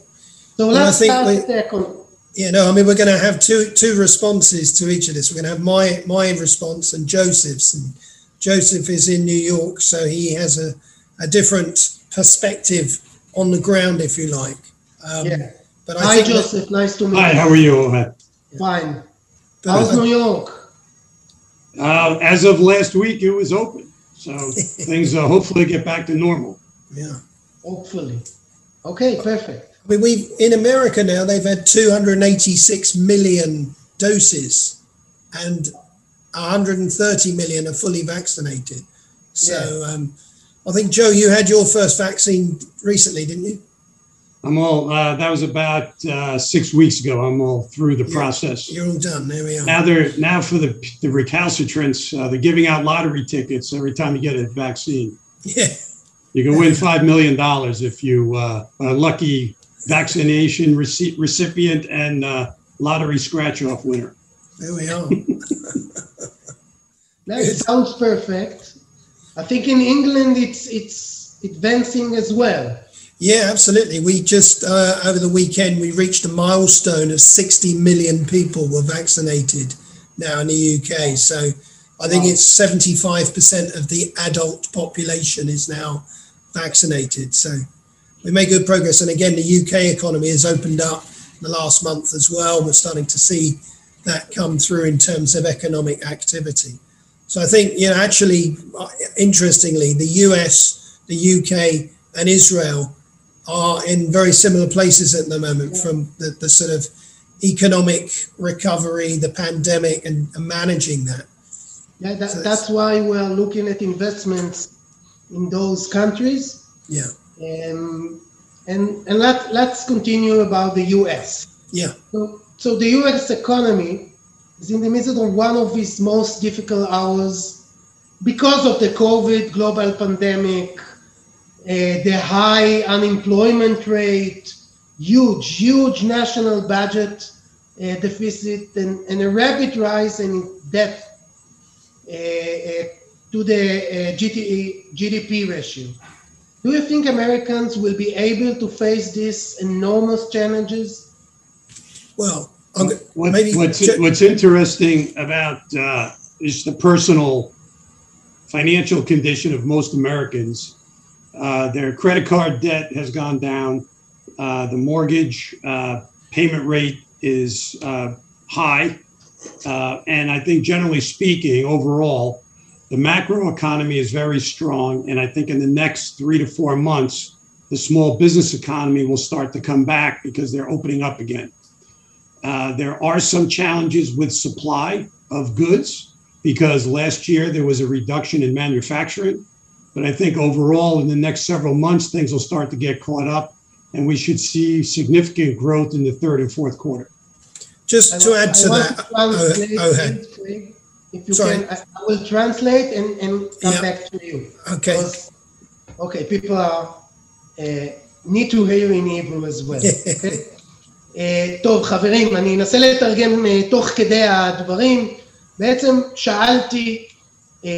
[SPEAKER 3] So let's start with the economy.
[SPEAKER 5] Yeah, no, I mean, we're going to have two two responses to each of this. We're going to have my my response and Joseph's. And Joseph is in New York, so he has a, a different perspective on the ground, if you like. Um,
[SPEAKER 3] Yeah.
[SPEAKER 5] But I
[SPEAKER 3] Hi,
[SPEAKER 5] think that-
[SPEAKER 3] Joseph. Nice to meet
[SPEAKER 6] Hi,
[SPEAKER 3] you.
[SPEAKER 6] Hi, how are you? Ohad?
[SPEAKER 3] Fine.
[SPEAKER 5] but
[SPEAKER 3] How's New York?
[SPEAKER 6] Uh, as of last week, it was open. So things uh, hopefully get back to normal.
[SPEAKER 5] yeah.
[SPEAKER 3] Hopefully. Okay, perfect.
[SPEAKER 5] I mean, we've in America now. They've had 286 million doses, and 130 million are fully vaccinated. So, um, I think Joe, you had your first vaccine recently, didn't you?
[SPEAKER 6] I'm all, uh, that was about uh, six weeks ago. I'm all through the
[SPEAKER 5] Yeah.
[SPEAKER 6] process.
[SPEAKER 5] You're all done. There we are.
[SPEAKER 6] Now they're, now for the, the recalcitrants, uh, they're giving out lottery tickets every time you get a vaccine.
[SPEAKER 5] yeah,
[SPEAKER 6] You can win $5 million if you uh, are lucky vaccination rece- recipient and uh, lottery scratch off winner.
[SPEAKER 5] there we are.
[SPEAKER 3] That
[SPEAKER 5] Good.
[SPEAKER 3] sounds perfect. I think in England it's it's advancing as well.
[SPEAKER 5] yeah, absolutely. We just uh, over the weekend we reached a milestone of 60 million people were vaccinated now in the UK. So, I think
[SPEAKER 3] Wow.
[SPEAKER 5] it's 75% of the adult population is now vaccinated. So we made good progress. And again, the UK economy has opened up in the last month as well. We're starting to see that come through in terms of economic activity. So I think, you know, actually, uh, interestingly, the US, the UK, and Israel are in very similar places at the moment from the, the sort of economic recovery, the pandemic, and, and managing that.
[SPEAKER 3] Yeah, that,
[SPEAKER 5] So
[SPEAKER 3] that's why we are looking at investments in those countries.
[SPEAKER 5] Yeah.
[SPEAKER 3] Um, and and let, let's continue about the US.
[SPEAKER 5] Yeah.
[SPEAKER 3] So, so the US economy is in the midst of one of its most difficult hours because of the COVID global pandemic, uh, the high unemployment rate, huge, huge national budget uh, deficit, and, and a rapid rise in debt uh, uh, to the uh, GDP ratio. Do you think Americans will be able to face these enormous challenges?
[SPEAKER 5] Well, I'm,
[SPEAKER 6] What,
[SPEAKER 5] maybe
[SPEAKER 6] what's
[SPEAKER 5] ju-
[SPEAKER 6] what's interesting about uh, is the personal financial condition of most Americans. Uh, their credit card debt has gone down. Uh, the mortgage uh, payment rate is uh, high, uh, and I think generally speaking, overall, the macro economy is very strong. And I think in the next three to four months, the small business economy will start to come back because they're opening up again. Uh, there are some challenges with supply of goods because last year there was a reduction in manufacturing. But I think overall, in the next several months, things will start to get caught up and we should see significant growth in the third and fourth quarter.
[SPEAKER 5] just to add to
[SPEAKER 3] I
[SPEAKER 5] that,
[SPEAKER 3] want to translate
[SPEAKER 5] oh, ahead.
[SPEAKER 3] If you
[SPEAKER 5] Sorry.
[SPEAKER 3] can, I, I will translate and, and come
[SPEAKER 5] Yeah.
[SPEAKER 3] back to you.
[SPEAKER 5] okay.
[SPEAKER 3] Because- okay, people are, uh, need to hear in Hebrew as well. okay? אה, טוב, חברים, אני אנסה לתרגם אה, תוך כדי הדברים. בעצם שאלתי אה,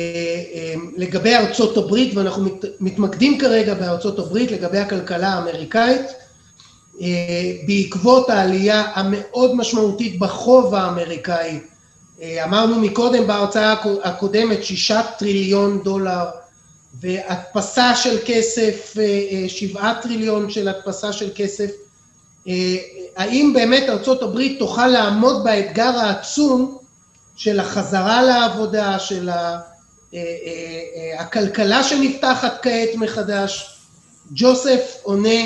[SPEAKER 3] אה, לגבי ארצות הברית, ואנחנו מת, מתמקדים כרגע בארצות הברית, לגבי הכלכלה האמריקאית, אה, בעקבות העלייה המאוד משמעותית בחוב האמריקאי. אה, אמרנו מקודם בהרצאה הקו- הקודמת שישה טריליון דולר, והדפסה של כסף, אה, אה, שבעה טריליון של הדפסה של כסף. האם באמת ארצות הברית תוכל לעמוד באתגר העצום של החזרה לעבודה, של הכלכלה שנפתחת כעת מחדש? ג'וסף עונה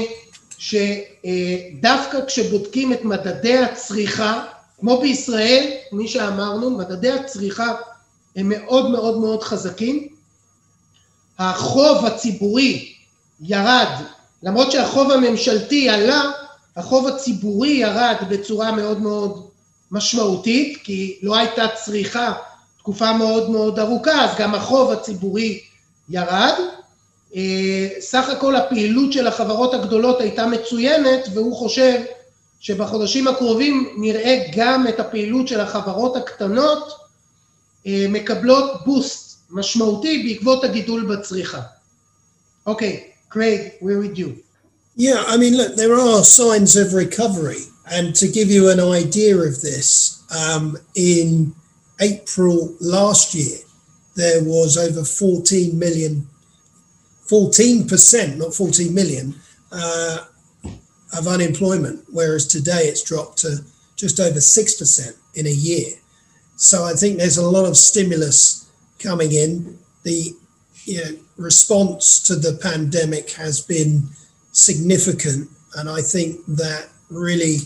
[SPEAKER 3] שדווקא כשבודקים את מדדי הצריכה, כמו בישראל, כפי שאמרנו, מדדי הצריכה הם מאוד מאוד מאוד חזקים. החוב הציבורי ירד, למרות שהחוב הממשלתי עלה, החוב הציבורי ירד בצורה מאוד מאוד משמעותית, כי לא הייתה צריכה תקופה מאוד מאוד ארוכה, אז גם החוב הציבורי ירד. אה, סך הכל הפעילות של החברות הגדולות הייתה מצוינת, והוא חושב שבחודשים הקרובים נראה גם את הפעילות של החברות הקטנות אה, מקבלות בוסט משמעותי בעקבות הגידול בצריכה. אוקיי, קרייג, we're with you.
[SPEAKER 5] Yeah, I mean, look, there are signs of recovery. And to give you an idea of this, um, in April last year, there was over 14 million, 14%, not 14 million, uh, of unemployment, whereas today it's dropped to just over 6% in a year. So I think there's a lot of stimulus coming in. The you know, response to the pandemic has been significant. And I think that really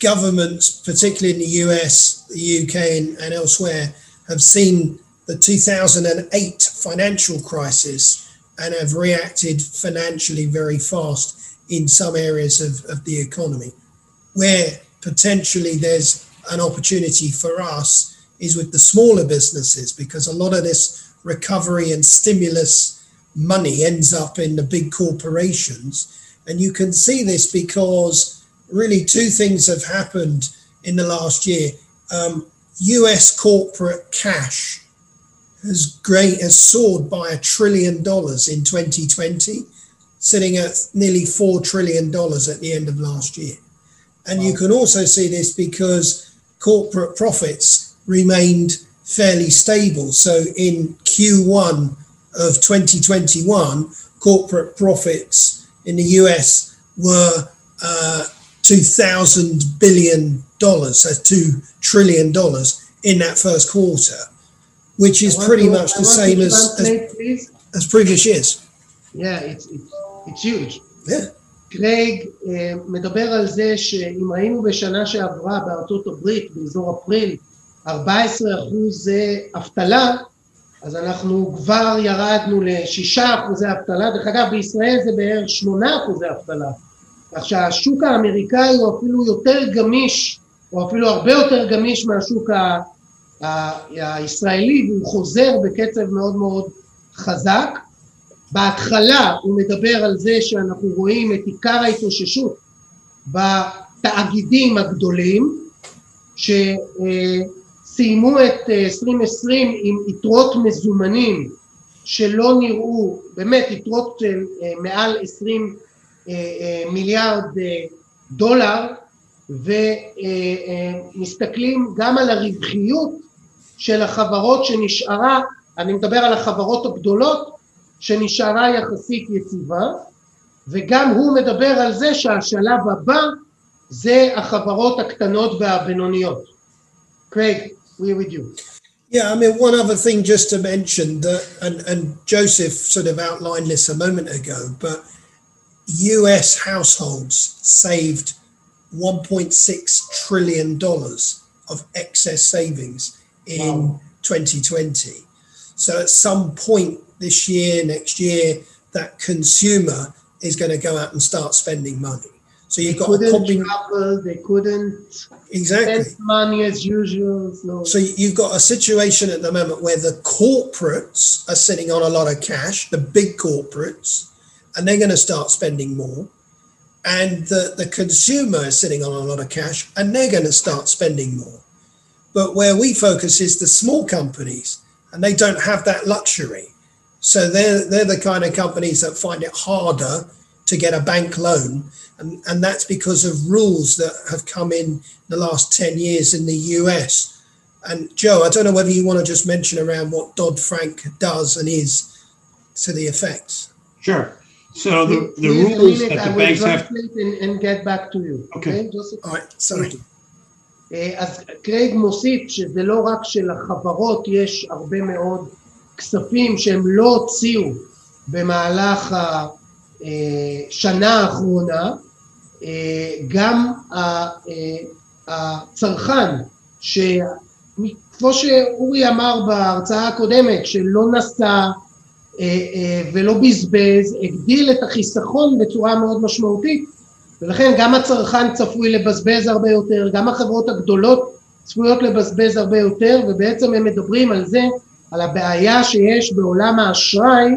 [SPEAKER 5] governments, particularly in the US, the UK, and, and elsewhere, have seen the 2008 financial crisis and have reacted financially very fast in some areas of, of the economy. Where potentially there's an opportunity for us is with the smaller businesses because a lot of this recovery and stimulus money ends up in the big corporations. And you can see this because really two things have happened in the last year. Um, US corporate cash has great has soared by a trillion dollars in 2020, sitting at nearly four trillion dollars at the end of last year. And you can also see this because corporate profits remained fairly stable. So in Q1 of 2021, corporate profits in the US were uh, 2,000 billion dollars, so two trillion dollars in that first quarter, which is pretty
[SPEAKER 3] to-
[SPEAKER 5] much the same as, as, as previous years.
[SPEAKER 3] Yeah, it's, it's, it's huge. קרייג מדבר על זה שאם ראינו בשנה שעברה בארצות הברית, באזור אפריל, 14 אחוז אבטלה, אז אנחנו כבר ירדנו ל-6 אחוזי אבטלה, דרך אגב בישראל זה בערך 8 אחוזי אבטלה, כך שהשוק האמריקאי הוא אפילו יותר גמיש, או אפילו הרבה יותר גמיש מהשוק ה- ה- הישראלי, והוא חוזר בקצב מאוד מאוד חזק. בהתחלה הוא מדבר על זה שאנחנו רואים את עיקר ההתאוששות בתאגידים הגדולים שסיימו את 2020 עם יתרות מזומנים שלא נראו, באמת יתרות של מעל 20 מיליארד דולר ומסתכלים גם על הרווחיות של החברות שנשארה, אני מדבר על החברות הגדולות, שנשארה יחסית יציבה, וגם הוא מדבר על זה שהשלב הבא זה החברות הקטנות והבינוניות. Craig, we're with you.
[SPEAKER 5] Yeah, I mean, one other thing just to mention that, and, and Joseph sort of outlined this a moment ago, but US households saved $1.6 trillion of excess savings in wow. 2020. So at some point this year, next year, that consumer is going to go out and start spending money. So you've
[SPEAKER 3] they
[SPEAKER 5] got
[SPEAKER 3] couldn't combi- travel, they couldn't
[SPEAKER 5] exactly
[SPEAKER 3] spend money as usual.
[SPEAKER 5] So. so you've got a situation at the moment where the corporates are sitting on a lot of cash, the big corporates, and they're going to start spending more. And the, the consumer is sitting on a lot of cash and they're going to start spending more. But where we focus is the small companies, and they don't have that luxury. So they're, they're the kind of companies that find it harder to get a bank loan. And, and that's because of rules that have come in the last 10 years in the US. And Joe, I don't know whether you want to just mention around what Dodd Frank does and is to the effects.
[SPEAKER 6] Sure. So the, the rules that the banks have.
[SPEAKER 3] And, and get back to you.
[SPEAKER 6] Okay.
[SPEAKER 5] okay All right. Sorry.
[SPEAKER 3] אז קרייג מוסיף שזה לא רק שלחברות יש הרבה מאוד כספים שהם לא הוציאו במהלך השנה האחרונה, גם הצרכן, שכמו שאורי אמר בהרצאה הקודמת, שלא נסע ולא בזבז, הגדיל את החיסכון בצורה מאוד משמעותית, ולכן גם הצרכן צפוי לבזבז הרבה יותר, גם החברות הגדולות צפויות לבזבז הרבה יותר, ובעצם הם מדברים על זה על הבעיה שיש בעולם האשראי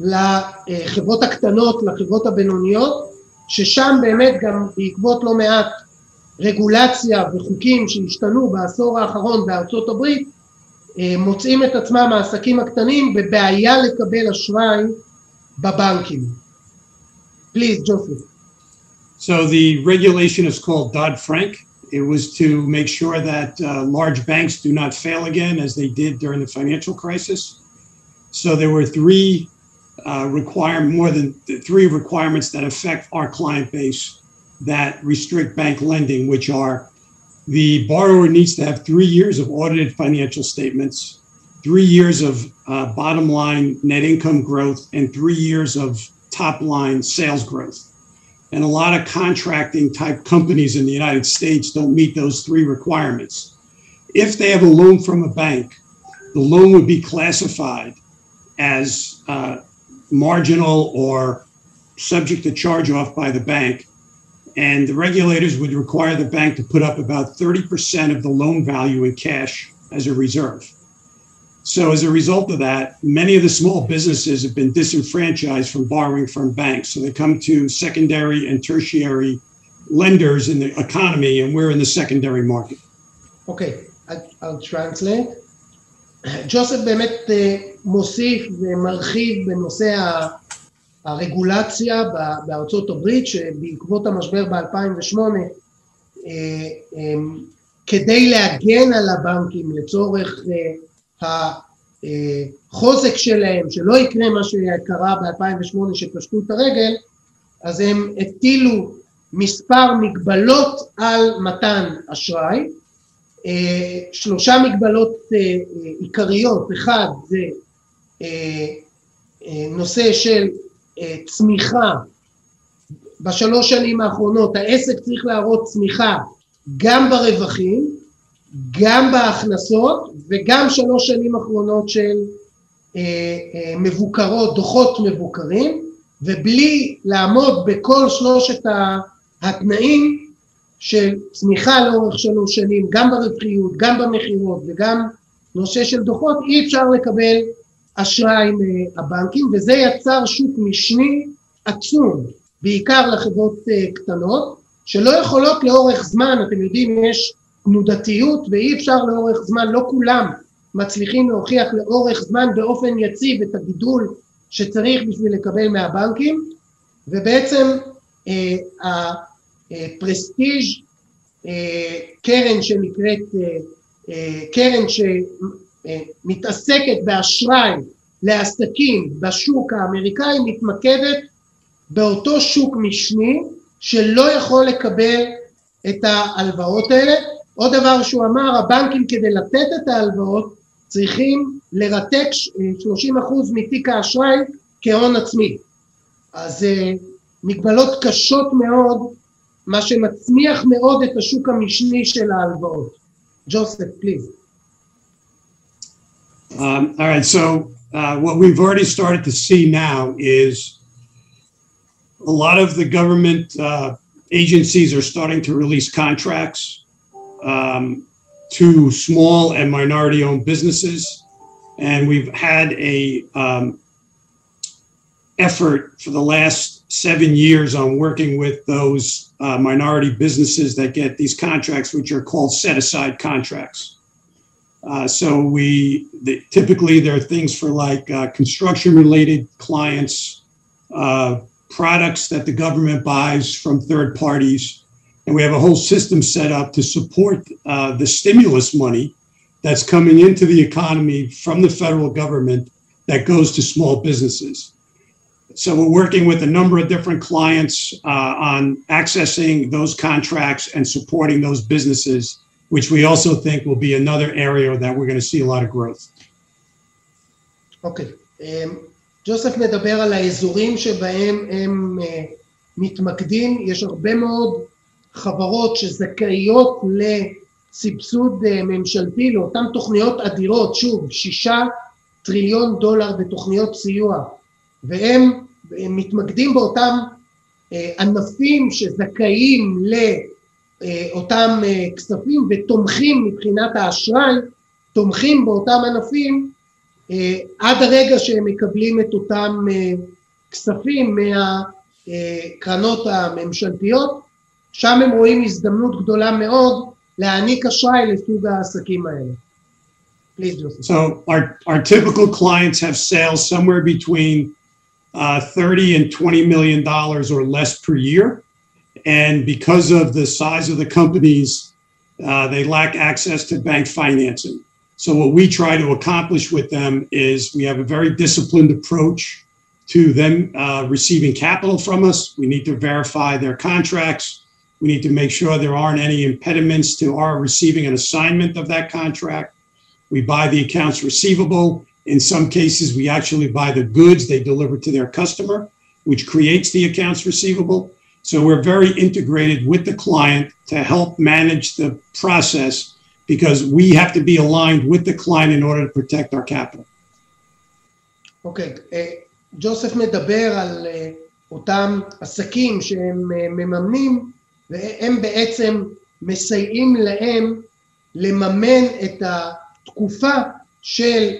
[SPEAKER 3] לחברות הקטנות, לחברות הבינוניות, ששם באמת גם בעקבות לא מעט רגולציה וחוקים שהשתנו בעשור האחרון בארצות הברית, מוצאים את עצמם העסקים הקטנים בבעיה לקבל אשראי בבנקים. Please, Joseph.
[SPEAKER 6] So the regulation is called Dodd-Frank. It was to make sure that uh, large banks do not fail again, as they did during the financial crisis. So there were three uh, require more than three requirements that affect our client base that restrict bank lending, which are the borrower needs to have three years of audited financial statements, three years of uh, bottom line net income growth, and three years of top line sales growth. And a lot of contracting type companies in the United States don't meet those three requirements. If they have a loan from a bank, the loan would be classified as uh, marginal or subject to charge off by the bank. And the regulators would require the bank to put up about 30% of the loan value in cash as a reserve. So as a result of that, many of the small businesses have been disenfranchised from borrowing from banks. So they come to secondary and tertiary lenders in the economy, and we're in the secondary market.
[SPEAKER 3] Okay, I'll translate. ג'וסף באמת מוסיף ומרחיב בנושא הרגולציה בארצות הברית שבעקבות המשבר ב-2008 כדי להגן על הבנקים לצורך החוזק שלהם, שלא יקרה מה שקרה ב-2008 שפשטו את הרגל, אז הם הטילו מספר מגבלות על מתן אשראי, שלושה מגבלות עיקריות, אחד זה נושא של צמיחה, בשלוש שנים האחרונות העסק צריך להראות צמיחה גם ברווחים גם בהכנסות וגם שלוש שנים אחרונות של אה, אה, מבוקרות, דוחות מבוקרים, ובלי לעמוד בכל שלושת התנאים של צמיחה לאורך שלוש שנים, גם ברווחיות, גם במכירות וגם נושא של דוחות, אי אפשר לקבל אשראי מהבנקים, וזה יצר שוק משני עצום, בעיקר לחברות אה, קטנות, שלא יכולות לאורך זמן, אתם יודעים, יש תנודתיות ואי אפשר לאורך זמן, לא כולם מצליחים להוכיח לאורך זמן באופן יציב את הגידול שצריך בשביל לקבל מהבנקים ובעצם אה, הפרסטיג' אה, קרן שנקראת, אה, אה, קרן שמתעסקת באשראי לעסקים בשוק האמריקאי מתמקדת באותו שוק משני שלא יכול לקבל את ההלוואות האלה. עוד דבר שהוא אמר, הבנקים כדי לתת את ההלוואות צריכים לרתק 30% מתיק האשראי כהון עצמי. אז מגבלות קשות מאוד, מה שמצמיח מאוד את השוק המשני של ההלוואות. ג'וסף, פליז.
[SPEAKER 6] Um, all right, so uh, what we've already started to see now is a lot of the government uh, agencies are starting to release contracts um, to small and minority owned businesses. And we've had a um, effort for the last seven years on working with those uh, minority businesses that get these contracts, which are called set aside contracts. Uh, so we the, typically there are things for like uh, construction related clients, uh, products that the government buys from third parties, and we have a whole system set up to support uh, the stimulus money that's coming into the economy from the federal government that goes to small businesses. So we're working with a number of different clients uh, on accessing those contracts and supporting those businesses, which we also think will be another area that we're going to see a lot of growth.
[SPEAKER 3] אוקיי, okay. ג'וסף מדבר על האזורים שבהם הם uh, מתמקדים, יש הרבה מאוד חברות שזכאיות לסבסוד uh, ממשלתי לאותן תוכניות אדירות, שוב, שישה טריליון דולר בתוכניות סיוע, והם מתמקדים באותם ענפים שזכאים לאותם כספים ותומכים מבחינת האשראי, תומכים באותם ענפים עד הרגע שהם מקבלים את אותם כספים מהקרנות הממשלתיות, שם הם רואים הזדמנות גדולה מאוד להעניק אשראי לסוג העסקים האלה. Please, Joseph.
[SPEAKER 6] So our, our typical clients have sales somewhere between uh, 30 and 20 million dollars or less per year. And because of the size of the companies, uh, they lack access to bank financing. So what we try to accomplish with them is we have a very disciplined approach to them uh, receiving capital from us. We need to verify their contracts. We need to make sure there aren't any impediments to our receiving an assignment of that contract. We buy the accounts receivable. In some cases, we actually buy the goods they deliver to their customer, which creates the accounts receivable. So we're very integrated with the client to help manage the process because we have to be aligned with the client in order to protect our capital.
[SPEAKER 3] אוקיי, okay. ג'וסף מדבר על אותם עסקים שהם מממנים והם בעצם מסייעים להם לממן את התקופה של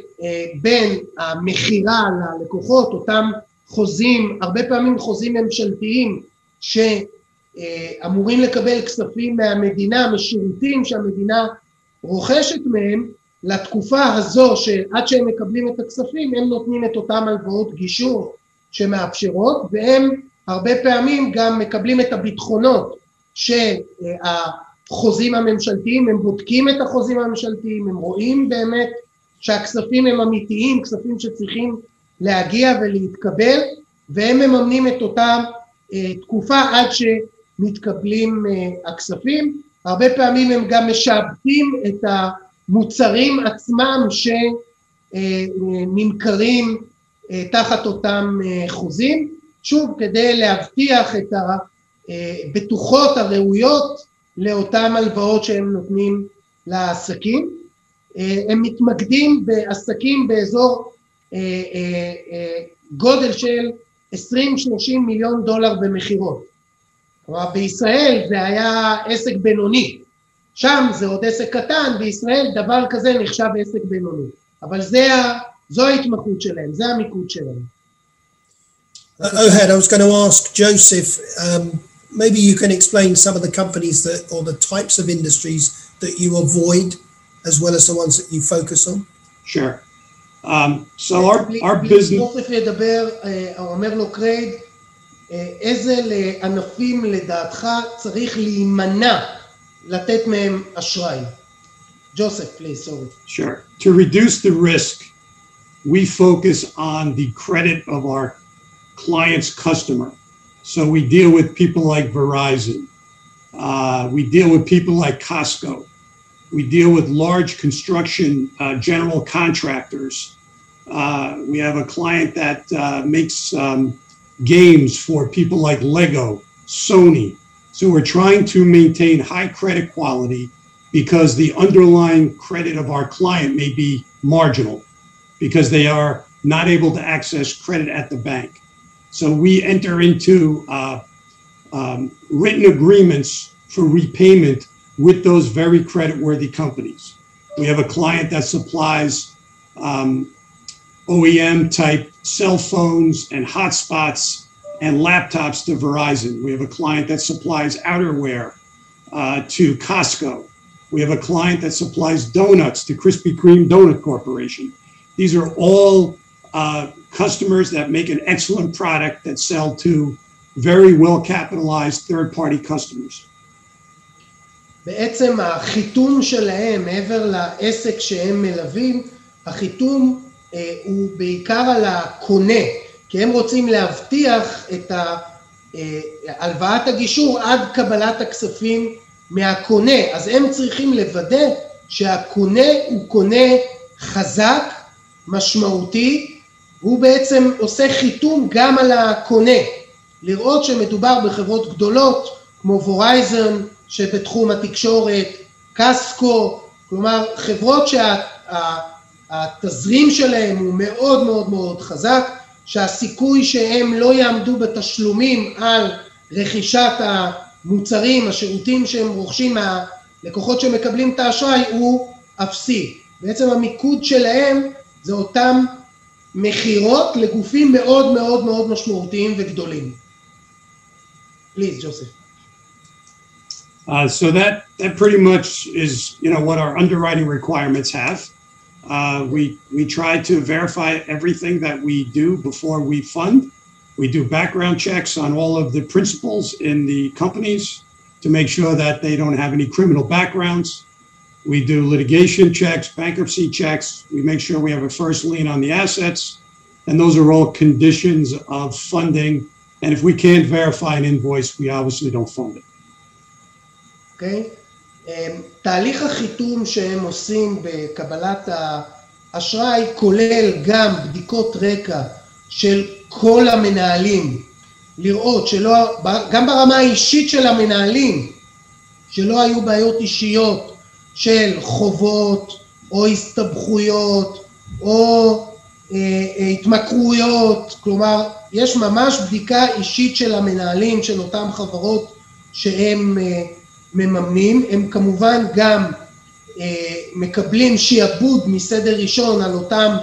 [SPEAKER 3] בין המכירה ללקוחות, אותם חוזים, הרבה פעמים חוזים ממשלתיים שאמורים לקבל כספים מהמדינה, משירותים שהמדינה רוכשת מהם, לתקופה הזו שעד שהם מקבלים את הכספים הם נותנים את אותם הלוואות גישור שמאפשרות והם הרבה פעמים גם מקבלים את הביטחונות שהחוזים הממשלתיים, הם בודקים את החוזים הממשלתיים, הם רואים באמת שהכספים הם אמיתיים, כספים שצריכים להגיע ולהתקבל, והם מממנים את אותה אה, תקופה עד שמתקבלים אה, הכספים. הרבה פעמים הם גם משעבדים את המוצרים עצמם שנמכרים אה, תחת אותם חוזים, שוב כדי להבטיח את הבטוחות הראויות לאותן הלוואות שהם נותנים לעסקים. הם מתמקדים בעסקים באזור גודל של 20-30 מיליון דולר במכירות. כלומר בישראל זה היה עסק בינוני, שם זה עוד עסק קטן, בישראל דבר כזה נחשב עסק בינוני, אבל זה, זו ההתמחות שלהם, שלהם.
[SPEAKER 5] Ohad, I was going to ask Joseph, um, maybe you can explain some of the companies that, or the types of industries that you avoid as well as the ones that you focus on?
[SPEAKER 6] Sure. Um, so our, our business...
[SPEAKER 3] תוסף ידבר, אומר לו קרייג, איזה ענפים לדעתך צריך להימנע לתת מהם אשראי. Joseph, please, sorry.
[SPEAKER 6] Sure. To reduce the risk, we focus on the credit of our client's customer. So we deal with people like Verizon. Uh, we deal with people like Costco. We deal with large construction uh, general contractors. Uh, we have a client that uh, makes um, games for people like Lego, Sony. So we're trying to maintain high credit quality because the underlying credit of our client may be marginal because they are not able to access credit at the bank. So we enter into uh, um, written agreements for repayment with those very creditworthy companies. We have a client that supplies um, OEM type cell phones and hotspots and laptops to Verizon. We have a client that supplies outerwear uh, to Costco. We have a client that supplies donuts to Krispy Kreme Donut Corporation. These are all uh, customers that make an excellent product that sell to very well capitalized third party customers.
[SPEAKER 3] בעצם החיתום שלהם, מעבר לעסק שהם מלווים, החיתום אה, הוא בעיקר על הקונה, כי הם רוצים להבטיח את אה, הלוואת הגישור עד קבלת הכספים מהקונה, אז הם צריכים לוודא שהקונה הוא קונה חזק, משמעותי, והוא בעצם עושה חיתום גם על הקונה, לראות שמדובר בחברות גדולות כמו וורייזן שבתחום התקשורת, קסקו, כלומר חברות שהתזרים שלהם הוא מאוד מאוד מאוד חזק, שהסיכוי שהם לא יעמדו בתשלומים על רכישת המוצרים, השירותים שהם רוכשים מהלקוחות שמקבלים את האשראי הוא אפסי. בעצם המיקוד שלהם זה אותם מכירות לגופים מאוד מאוד מאוד משמעותיים וגדולים. Please, Joseph.
[SPEAKER 6] Uh, so that that pretty much is you know what our underwriting requirements have. Uh, we we try to verify everything that we do before we fund. We do background checks on all of the principals in the companies to make sure that they don't have any criminal backgrounds. We do litigation checks, bankruptcy checks. We make sure we have a first lien on the assets, and those are all conditions of funding. And if we can't verify an invoice, we obviously don't fund it.
[SPEAKER 3] אוקיי? Okay? תהליך החיתום שהם עושים בקבלת האשראי כולל גם בדיקות רקע של כל המנהלים, לראות שלא, גם ברמה האישית של המנהלים, שלא היו בעיות אישיות של חובות או הסתבכויות או אה, אה, התמכרויות, כלומר יש ממש בדיקה אישית של המנהלים של אותן חברות שהם אה, מממנים, הם כמובן גם אה, מקבלים שיעבוד מסדר ראשון על אותם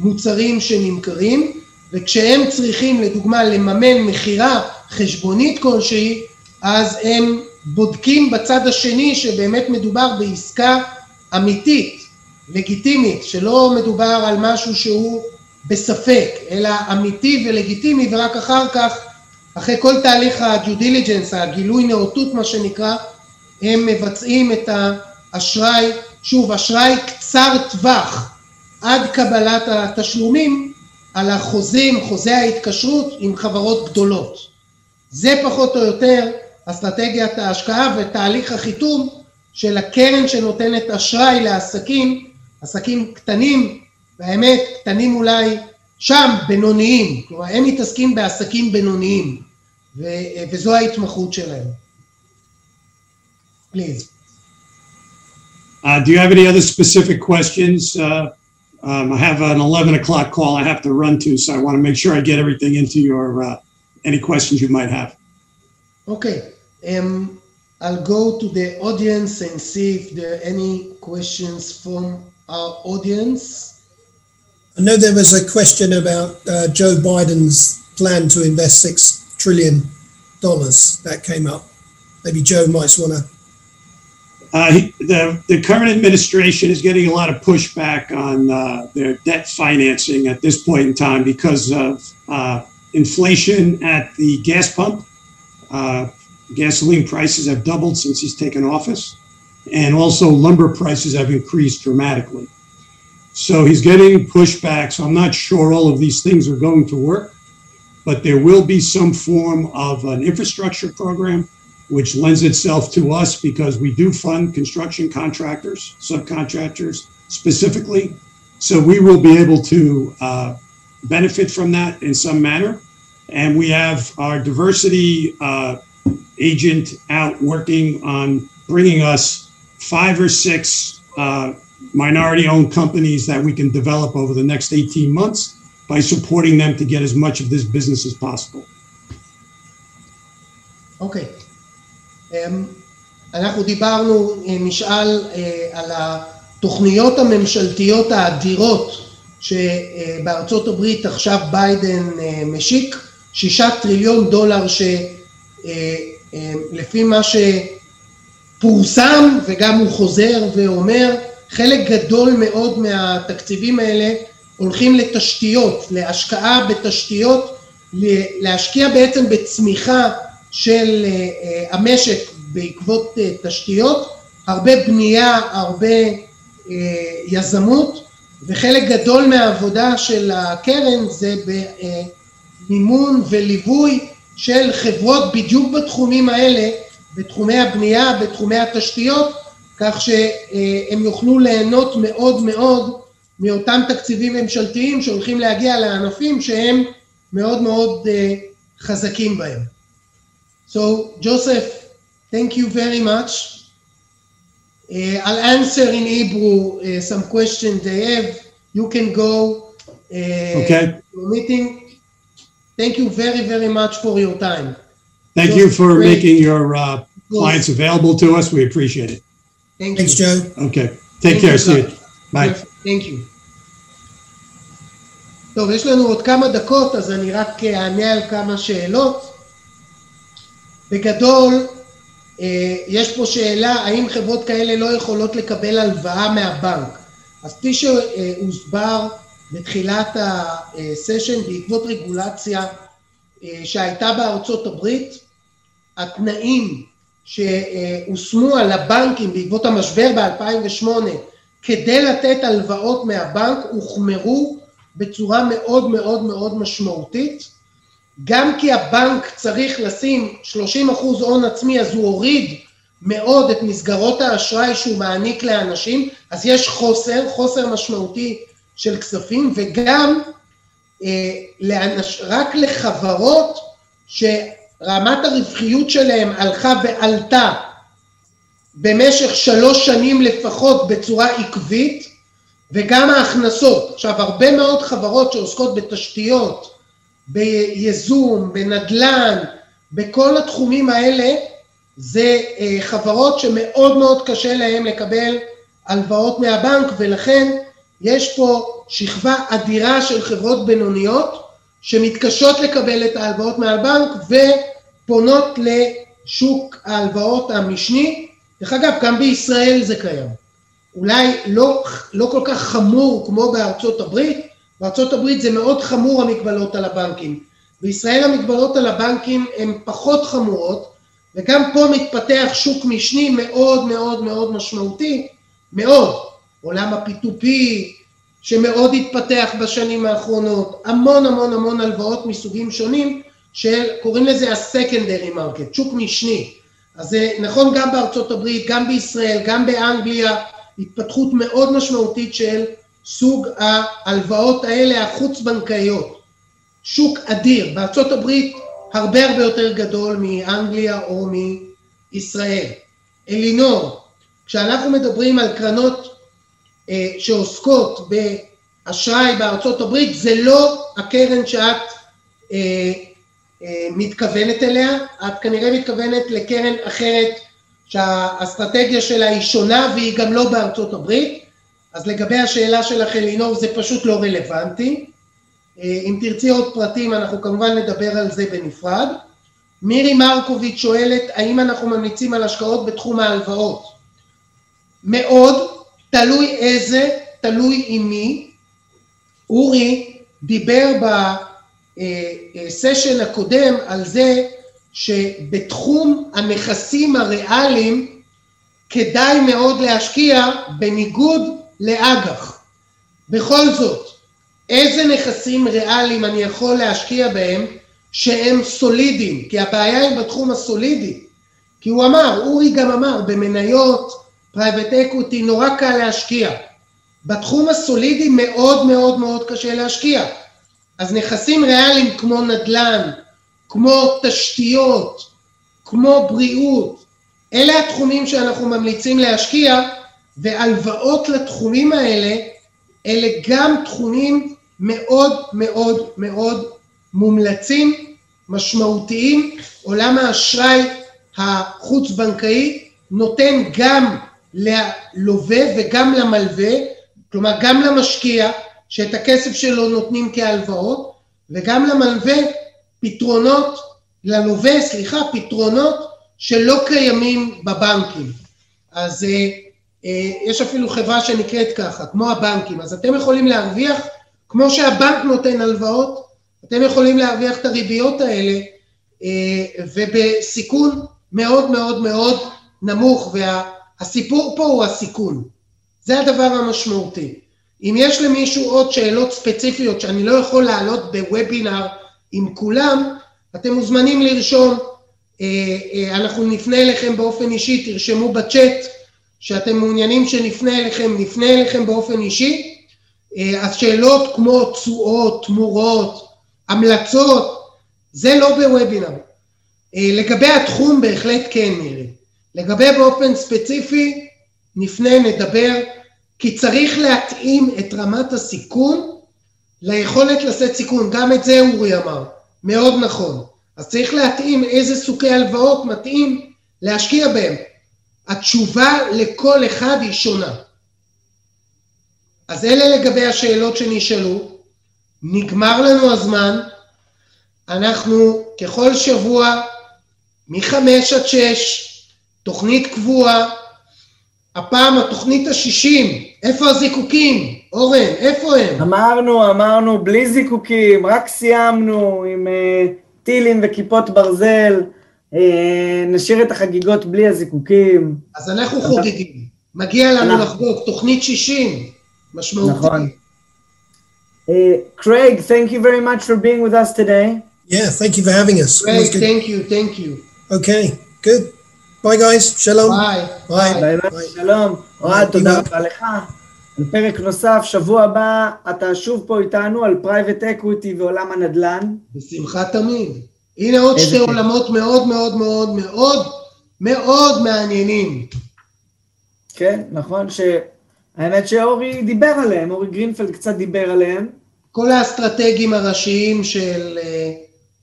[SPEAKER 3] מוצרים שנמכרים, וכשהם צריכים לדוגמה לממן מכירה חשבונית כלשהי, אז הם בודקים בצד השני שבאמת מדובר בעסקה אמיתית, לגיטימית, שלא מדובר על משהו שהוא בספק, אלא אמיתי ולגיטימי, ורק אחר כך, אחרי כל תהליך ה-due diligence, הגילוי נאותות מה שנקרא, הם מבצעים את האשראי, שוב, אשראי קצר טווח עד קבלת התשלומים על החוזים, חוזי ההתקשרות עם חברות גדולות. זה פחות או יותר אסטרטגיית ההשקעה ותהליך החיתום של הקרן שנותנת אשראי לעסקים, עסקים קטנים, והאמת קטנים אולי שם בינוניים, כלומר הם מתעסקים בעסקים בינוניים וזו ההתמחות שלהם. please.
[SPEAKER 6] Uh, do you have any other specific questions? Uh, um, I have an 11 o'clock call I have to run to, so I want to make sure I get everything into your uh, any questions you might have.
[SPEAKER 3] Okay. Um, I'll go to the audience and see if there are any questions from our audience.
[SPEAKER 5] I know there was a question about uh, Joe Biden's plan to invest six trillion dollars that came up. Maybe Joe might want to
[SPEAKER 6] uh, the, the current administration is getting a lot of pushback on uh, their debt financing at this point in time because of uh, inflation at the gas pump. Gasoline prices have doubled since he's taken office. and also lumber prices have increased dramatically. So he's getting pushback. So I'm not sure all of these things are going to work, but there will be some form of an infrastructure program which lends itself to us because we do fund construction contractors, subcontractors specifically. So we will be able to uh, benefit from that in some manner. And we have our diversity uh, agent out working on bringing us five or six uh, minority owned companies that we can develop over the next 18 months by supporting them to get as much of this business as possible.
[SPEAKER 3] אוקיי. אמ, אנחנו דיברנו אה, משאל אה, על התוכניות הממשלתיות האדירות שבארצות הברית עכשיו ביידן אה, משיק, שישה טריליון דולר שלפי מה שפורסם וגם הוא חוזר ואומר, חלק גדול מאוד מהתקציבים האלה הולכים לתשתיות, להשקעה בתשתיות, להשקיע בעצם בצמיחה של המשק בעקבות תשתיות, הרבה בנייה, הרבה יזמות, וחלק גדול מהעבודה של הקרן זה במימון וליווי של חברות בדיוק בתחומים האלה, בתחומי הבנייה, בתחומי התשתיות, כך שהם יוכלו ליהנות מאוד מאוד מאותם תקציבים ממשלתיים שהולכים להגיע לענפים שהם מאוד מאוד חזקים בהם. So, Joseph, thank you very much. Uh, I'll answer in Hebrew uh, some questions they have. You can go uh,
[SPEAKER 6] Okay.
[SPEAKER 3] to a meeting. Thank you very, very much for your time.
[SPEAKER 6] Thank
[SPEAKER 3] Just
[SPEAKER 6] you for
[SPEAKER 3] great.
[SPEAKER 6] making your uh, clients available to us. We appreciate it.
[SPEAKER 3] Thank
[SPEAKER 5] Thanks,
[SPEAKER 3] you.
[SPEAKER 5] Joe.
[SPEAKER 6] Okay. Take
[SPEAKER 3] Thank
[SPEAKER 6] care.
[SPEAKER 3] you,
[SPEAKER 6] See you. Bye.
[SPEAKER 3] Thank you. טוב, יש לנו עוד כמה דקות, אז אני רק אענה על כמה שאלות. בגדול, אה, יש פה שאלה, האם חברות כאלה לא יכולות לקבל הלוואה מהבנק? אז כפי שהוסבר בתחילת הסשן, בעקבות רגולציה אה, שהייתה בארצות הברית, התנאים שהושמו על הבנקים בעקבות המשבר ב-2008 כדי לתת הלוואות מהבנק הוחמרו בצורה מאוד מאוד מאוד משמעותית. גם כי הבנק צריך לשים 30 אחוז הון עצמי, אז הוא הוריד מאוד את מסגרות האשראי שהוא מעניק לאנשים, אז יש חוסר, חוסר משמעותי של כספים, וגם אה, לאנש, רק לחברות שרמת הרווחיות שלהם הלכה ועלתה במשך שלוש שנים לפחות בצורה עקבית, וגם ההכנסות. עכשיו, הרבה מאוד חברות שעוסקות בתשתיות, בייזום, בנדל"ן, בכל התחומים האלה, זה אה, חברות שמאוד מאוד קשה להן לקבל הלוואות מהבנק, ולכן יש פה שכבה אדירה של חברות בינוניות שמתקשות לקבל את ההלוואות מהבנק ופונות לשוק ההלוואות המשני. דרך אגב, גם בישראל זה קיים. אולי לא, לא כל כך חמור כמו בארצות הברית, בארצות הברית זה מאוד חמור המגבלות על הבנקים. בישראל המגבלות על הבנקים הן פחות חמורות, וגם פה מתפתח שוק משני מאוד מאוד מאוד משמעותי, מאוד. עולם ה-P2P שמאוד התפתח בשנים האחרונות, המון המון המון הלוואות מסוגים שונים, שקוראים לזה ה-Secondary Market, שוק משני. אז זה נכון גם בארצות הברית, גם בישראל, גם באנגליה, התפתחות מאוד משמעותית של סוג ההלוואות האלה החוץ-בנקאיות. שוק אדיר, בארצות הברית הרבה הרבה יותר גדול מאנגליה או מישראל. אלינור, כשאנחנו מדברים על קרנות שעוסקות באשראי בארצות הברית, זה לא הקרן שאת אה, אה, מתכוונת אליה, את כנראה מתכוונת לקרן אחרת שהאסטרטגיה שלה היא שונה והיא גם לא בארצות הברית, אז לגבי השאלה שלך אלינור זה פשוט לא רלוונטי. אם תרצי עוד פרטים אנחנו כמובן נדבר על זה בנפרד. מירי מרקוביץ' שואלת האם אנחנו ממליצים על השקעות בתחום ההלוואות. מאוד, תלוי איזה, תלוי עם מי. אורי דיבר בסשן הקודם על זה שבתחום הנכסים הריאליים כדאי מאוד להשקיע בניגוד לאג"ח. בכל זאת, איזה נכסים ריאליים אני יכול להשקיע בהם שהם סולידיים? כי הבעיה היא בתחום הסולידי. כי הוא אמר, אורי גם אמר, במניות, private equity, נורא קל להשקיע. בתחום הסולידי מאוד מאוד מאוד קשה להשקיע. אז נכסים ריאליים כמו נדל"ן, כמו תשתיות, כמו בריאות, אלה התחומים שאנחנו ממליצים להשקיע, והלוואות לתחומים האלה, אלה גם תחומים מאוד מאוד מאוד מומלצים, משמעותיים. עולם האשראי החוץ-בנקאי נותן גם ללווה וגם למלווה, כלומר גם למשקיע, שאת הכסף שלו נותנים כהלוואות, וגם למלווה פתרונות, ללווה, סליחה, פתרונות שלא קיימים בבנקים. אז אה, אה, יש אפילו חברה שנקראת ככה, כמו הבנקים. אז אתם יכולים להרוויח, כמו שהבנק נותן הלוואות, אתם יכולים להרוויח את הריביות האלה, אה, ובסיכון מאוד מאוד מאוד נמוך, והסיפור פה הוא הסיכון. זה הדבר המשמעותי. אם יש למישהו עוד שאלות ספציפיות שאני לא יכול לעלות בוובינר עם כולם, אתם מוזמנים לרשום, אה, אה, אנחנו נפנה אליכם באופן אישי, תרשמו בצ'אט שאתם מעוניינים שנפנה אליכם, נפנה אליכם באופן אישי. אה, אז שאלות כמו תשואות, תמורות, המלצות, זה לא בוובינר. לגבי התחום בהחלט כן מירי. לגבי באופן ספציפי, נפנה, נדבר, כי צריך להתאים את רמת הסיכון ליכולת לשאת סיכון, גם את זה אורי אמר, מאוד נכון. אז צריך להתאים איזה סוגי הלוואות מתאים להשקיע בהם. התשובה לכל אחד היא שונה. אז אלה לגבי השאלות שנשאלו. נגמר לנו הזמן. אנחנו ככל שבוע מחמש עד שש, תוכנית קבועה, הפעם התוכנית השישים, איפה הזיקוקים? אורן, איפה הם?
[SPEAKER 2] אמרנו, אמרנו, בלי זיקוקים, רק סיימנו עם uh, טילים וכיפות ברזל, uh, נשאיר את החגיגות בלי הזיקוקים.
[SPEAKER 3] אז אנחנו חוגגים, מגיע לנו אנחנו... לחגוג, תוכנית שישים, משמעותי. נכון.
[SPEAKER 2] Craig, thank you very much for being with us today.
[SPEAKER 5] Yeah, thank you for having us.
[SPEAKER 3] Craig, thank you, thank you.
[SPEAKER 5] Okay, good. Bye guys, שלום. ביי.
[SPEAKER 2] ביי. ביי. שלום. אוהד, תודה רבה לך. על פרק נוסף, שבוע הבא אתה שוב פה איתנו על private equity ועולם הנדל"ן.
[SPEAKER 3] בשמחה תמיד. הנה עוד שתי עולמות מאוד מאוד מאוד מאוד מאוד מעניינים.
[SPEAKER 2] כן, נכון, שהאמת שאורי דיבר עליהם, אורי גרינפלד קצת דיבר עליהם.
[SPEAKER 3] כל האסטרטגים הראשיים של אה,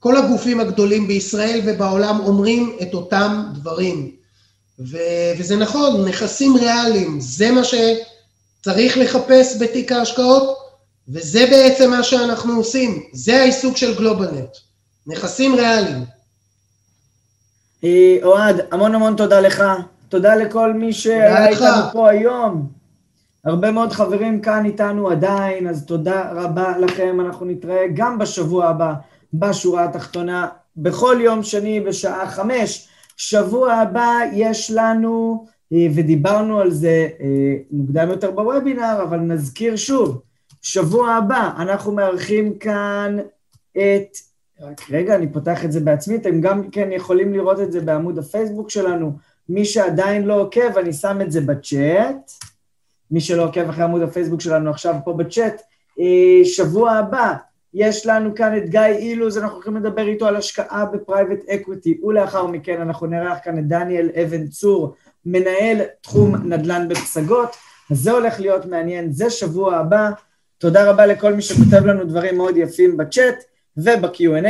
[SPEAKER 3] כל הגופים הגדולים בישראל ובעולם אומרים את אותם דברים. ו- וזה נכון, נכסים ריאליים, זה מה שצריך לחפש בתיק ההשקעות, וזה בעצם מה שאנחנו עושים, זה העיסוק של גלובלנט, נכסים ריאליים.
[SPEAKER 2] אה, אוהד, המון המון תודה לך, תודה לכל מי שהיה איתנו פה היום. הרבה מאוד חברים כאן איתנו עדיין, אז תודה רבה לכם, אנחנו נתראה גם בשבוע הבא. בשורה התחתונה בכל יום שני בשעה חמש. שבוע הבא יש לנו, אה, ודיברנו על זה אה, מוקדם יותר בוובינר, אבל נזכיר שוב, שבוע הבא אנחנו מארחים כאן את, רק רגע, אני פותח את זה בעצמי, אתם גם כן יכולים לראות את זה בעמוד הפייסבוק שלנו. מי שעדיין לא עוקב, אני שם את זה בצ'אט. מי שלא עוקב אחרי עמוד הפייסבוק שלנו עכשיו פה בצ'אט, אה, שבוע הבא יש לנו כאן את גיא אילוז, אנחנו הולכים לדבר איתו על השקעה ב private equity, ולאחר מכן אנחנו נארח כאן את דניאל אבן צור, מנהל תחום נדל"ן בפסגות. אז זה הולך להיות מעניין, זה שבוע הבא. תודה רבה לכל מי שכותב לנו דברים מאוד יפים בצ'אט וב-Q&A.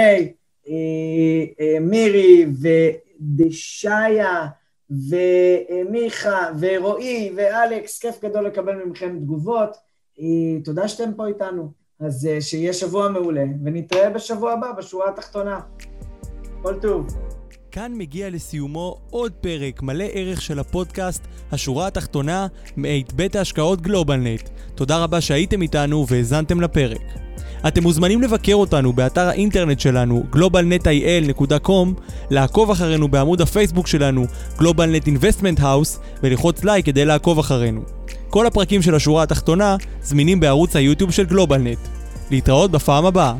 [SPEAKER 2] אה, אה, מירי ודשיה ומיכה ורועי ואלכס, כיף גדול לקבל מכם תגובות. אה, תודה שאתם פה איתנו. אז אה, שיהיה שבוע מעולה, ונתראה בשבוע הבא בשורה התחתונה. כל טוב.
[SPEAKER 1] וכאן מגיע לסיומו עוד פרק מלא ערך של הפודקאסט, השורה התחתונה, מאת בית ההשקעות גלובלנט. תודה רבה שהייתם איתנו והאזנתם לפרק. אתם מוזמנים לבקר אותנו באתר האינטרנט שלנו globalnetil.com, לעקוב אחרינו בעמוד הפייסבוק שלנו GlobalNet Investment House וללחוץ לייק כדי לעקוב אחרינו. כל הפרקים של השורה התחתונה זמינים בערוץ היוטיוב של גלובלנט. להתראות בפעם הבאה.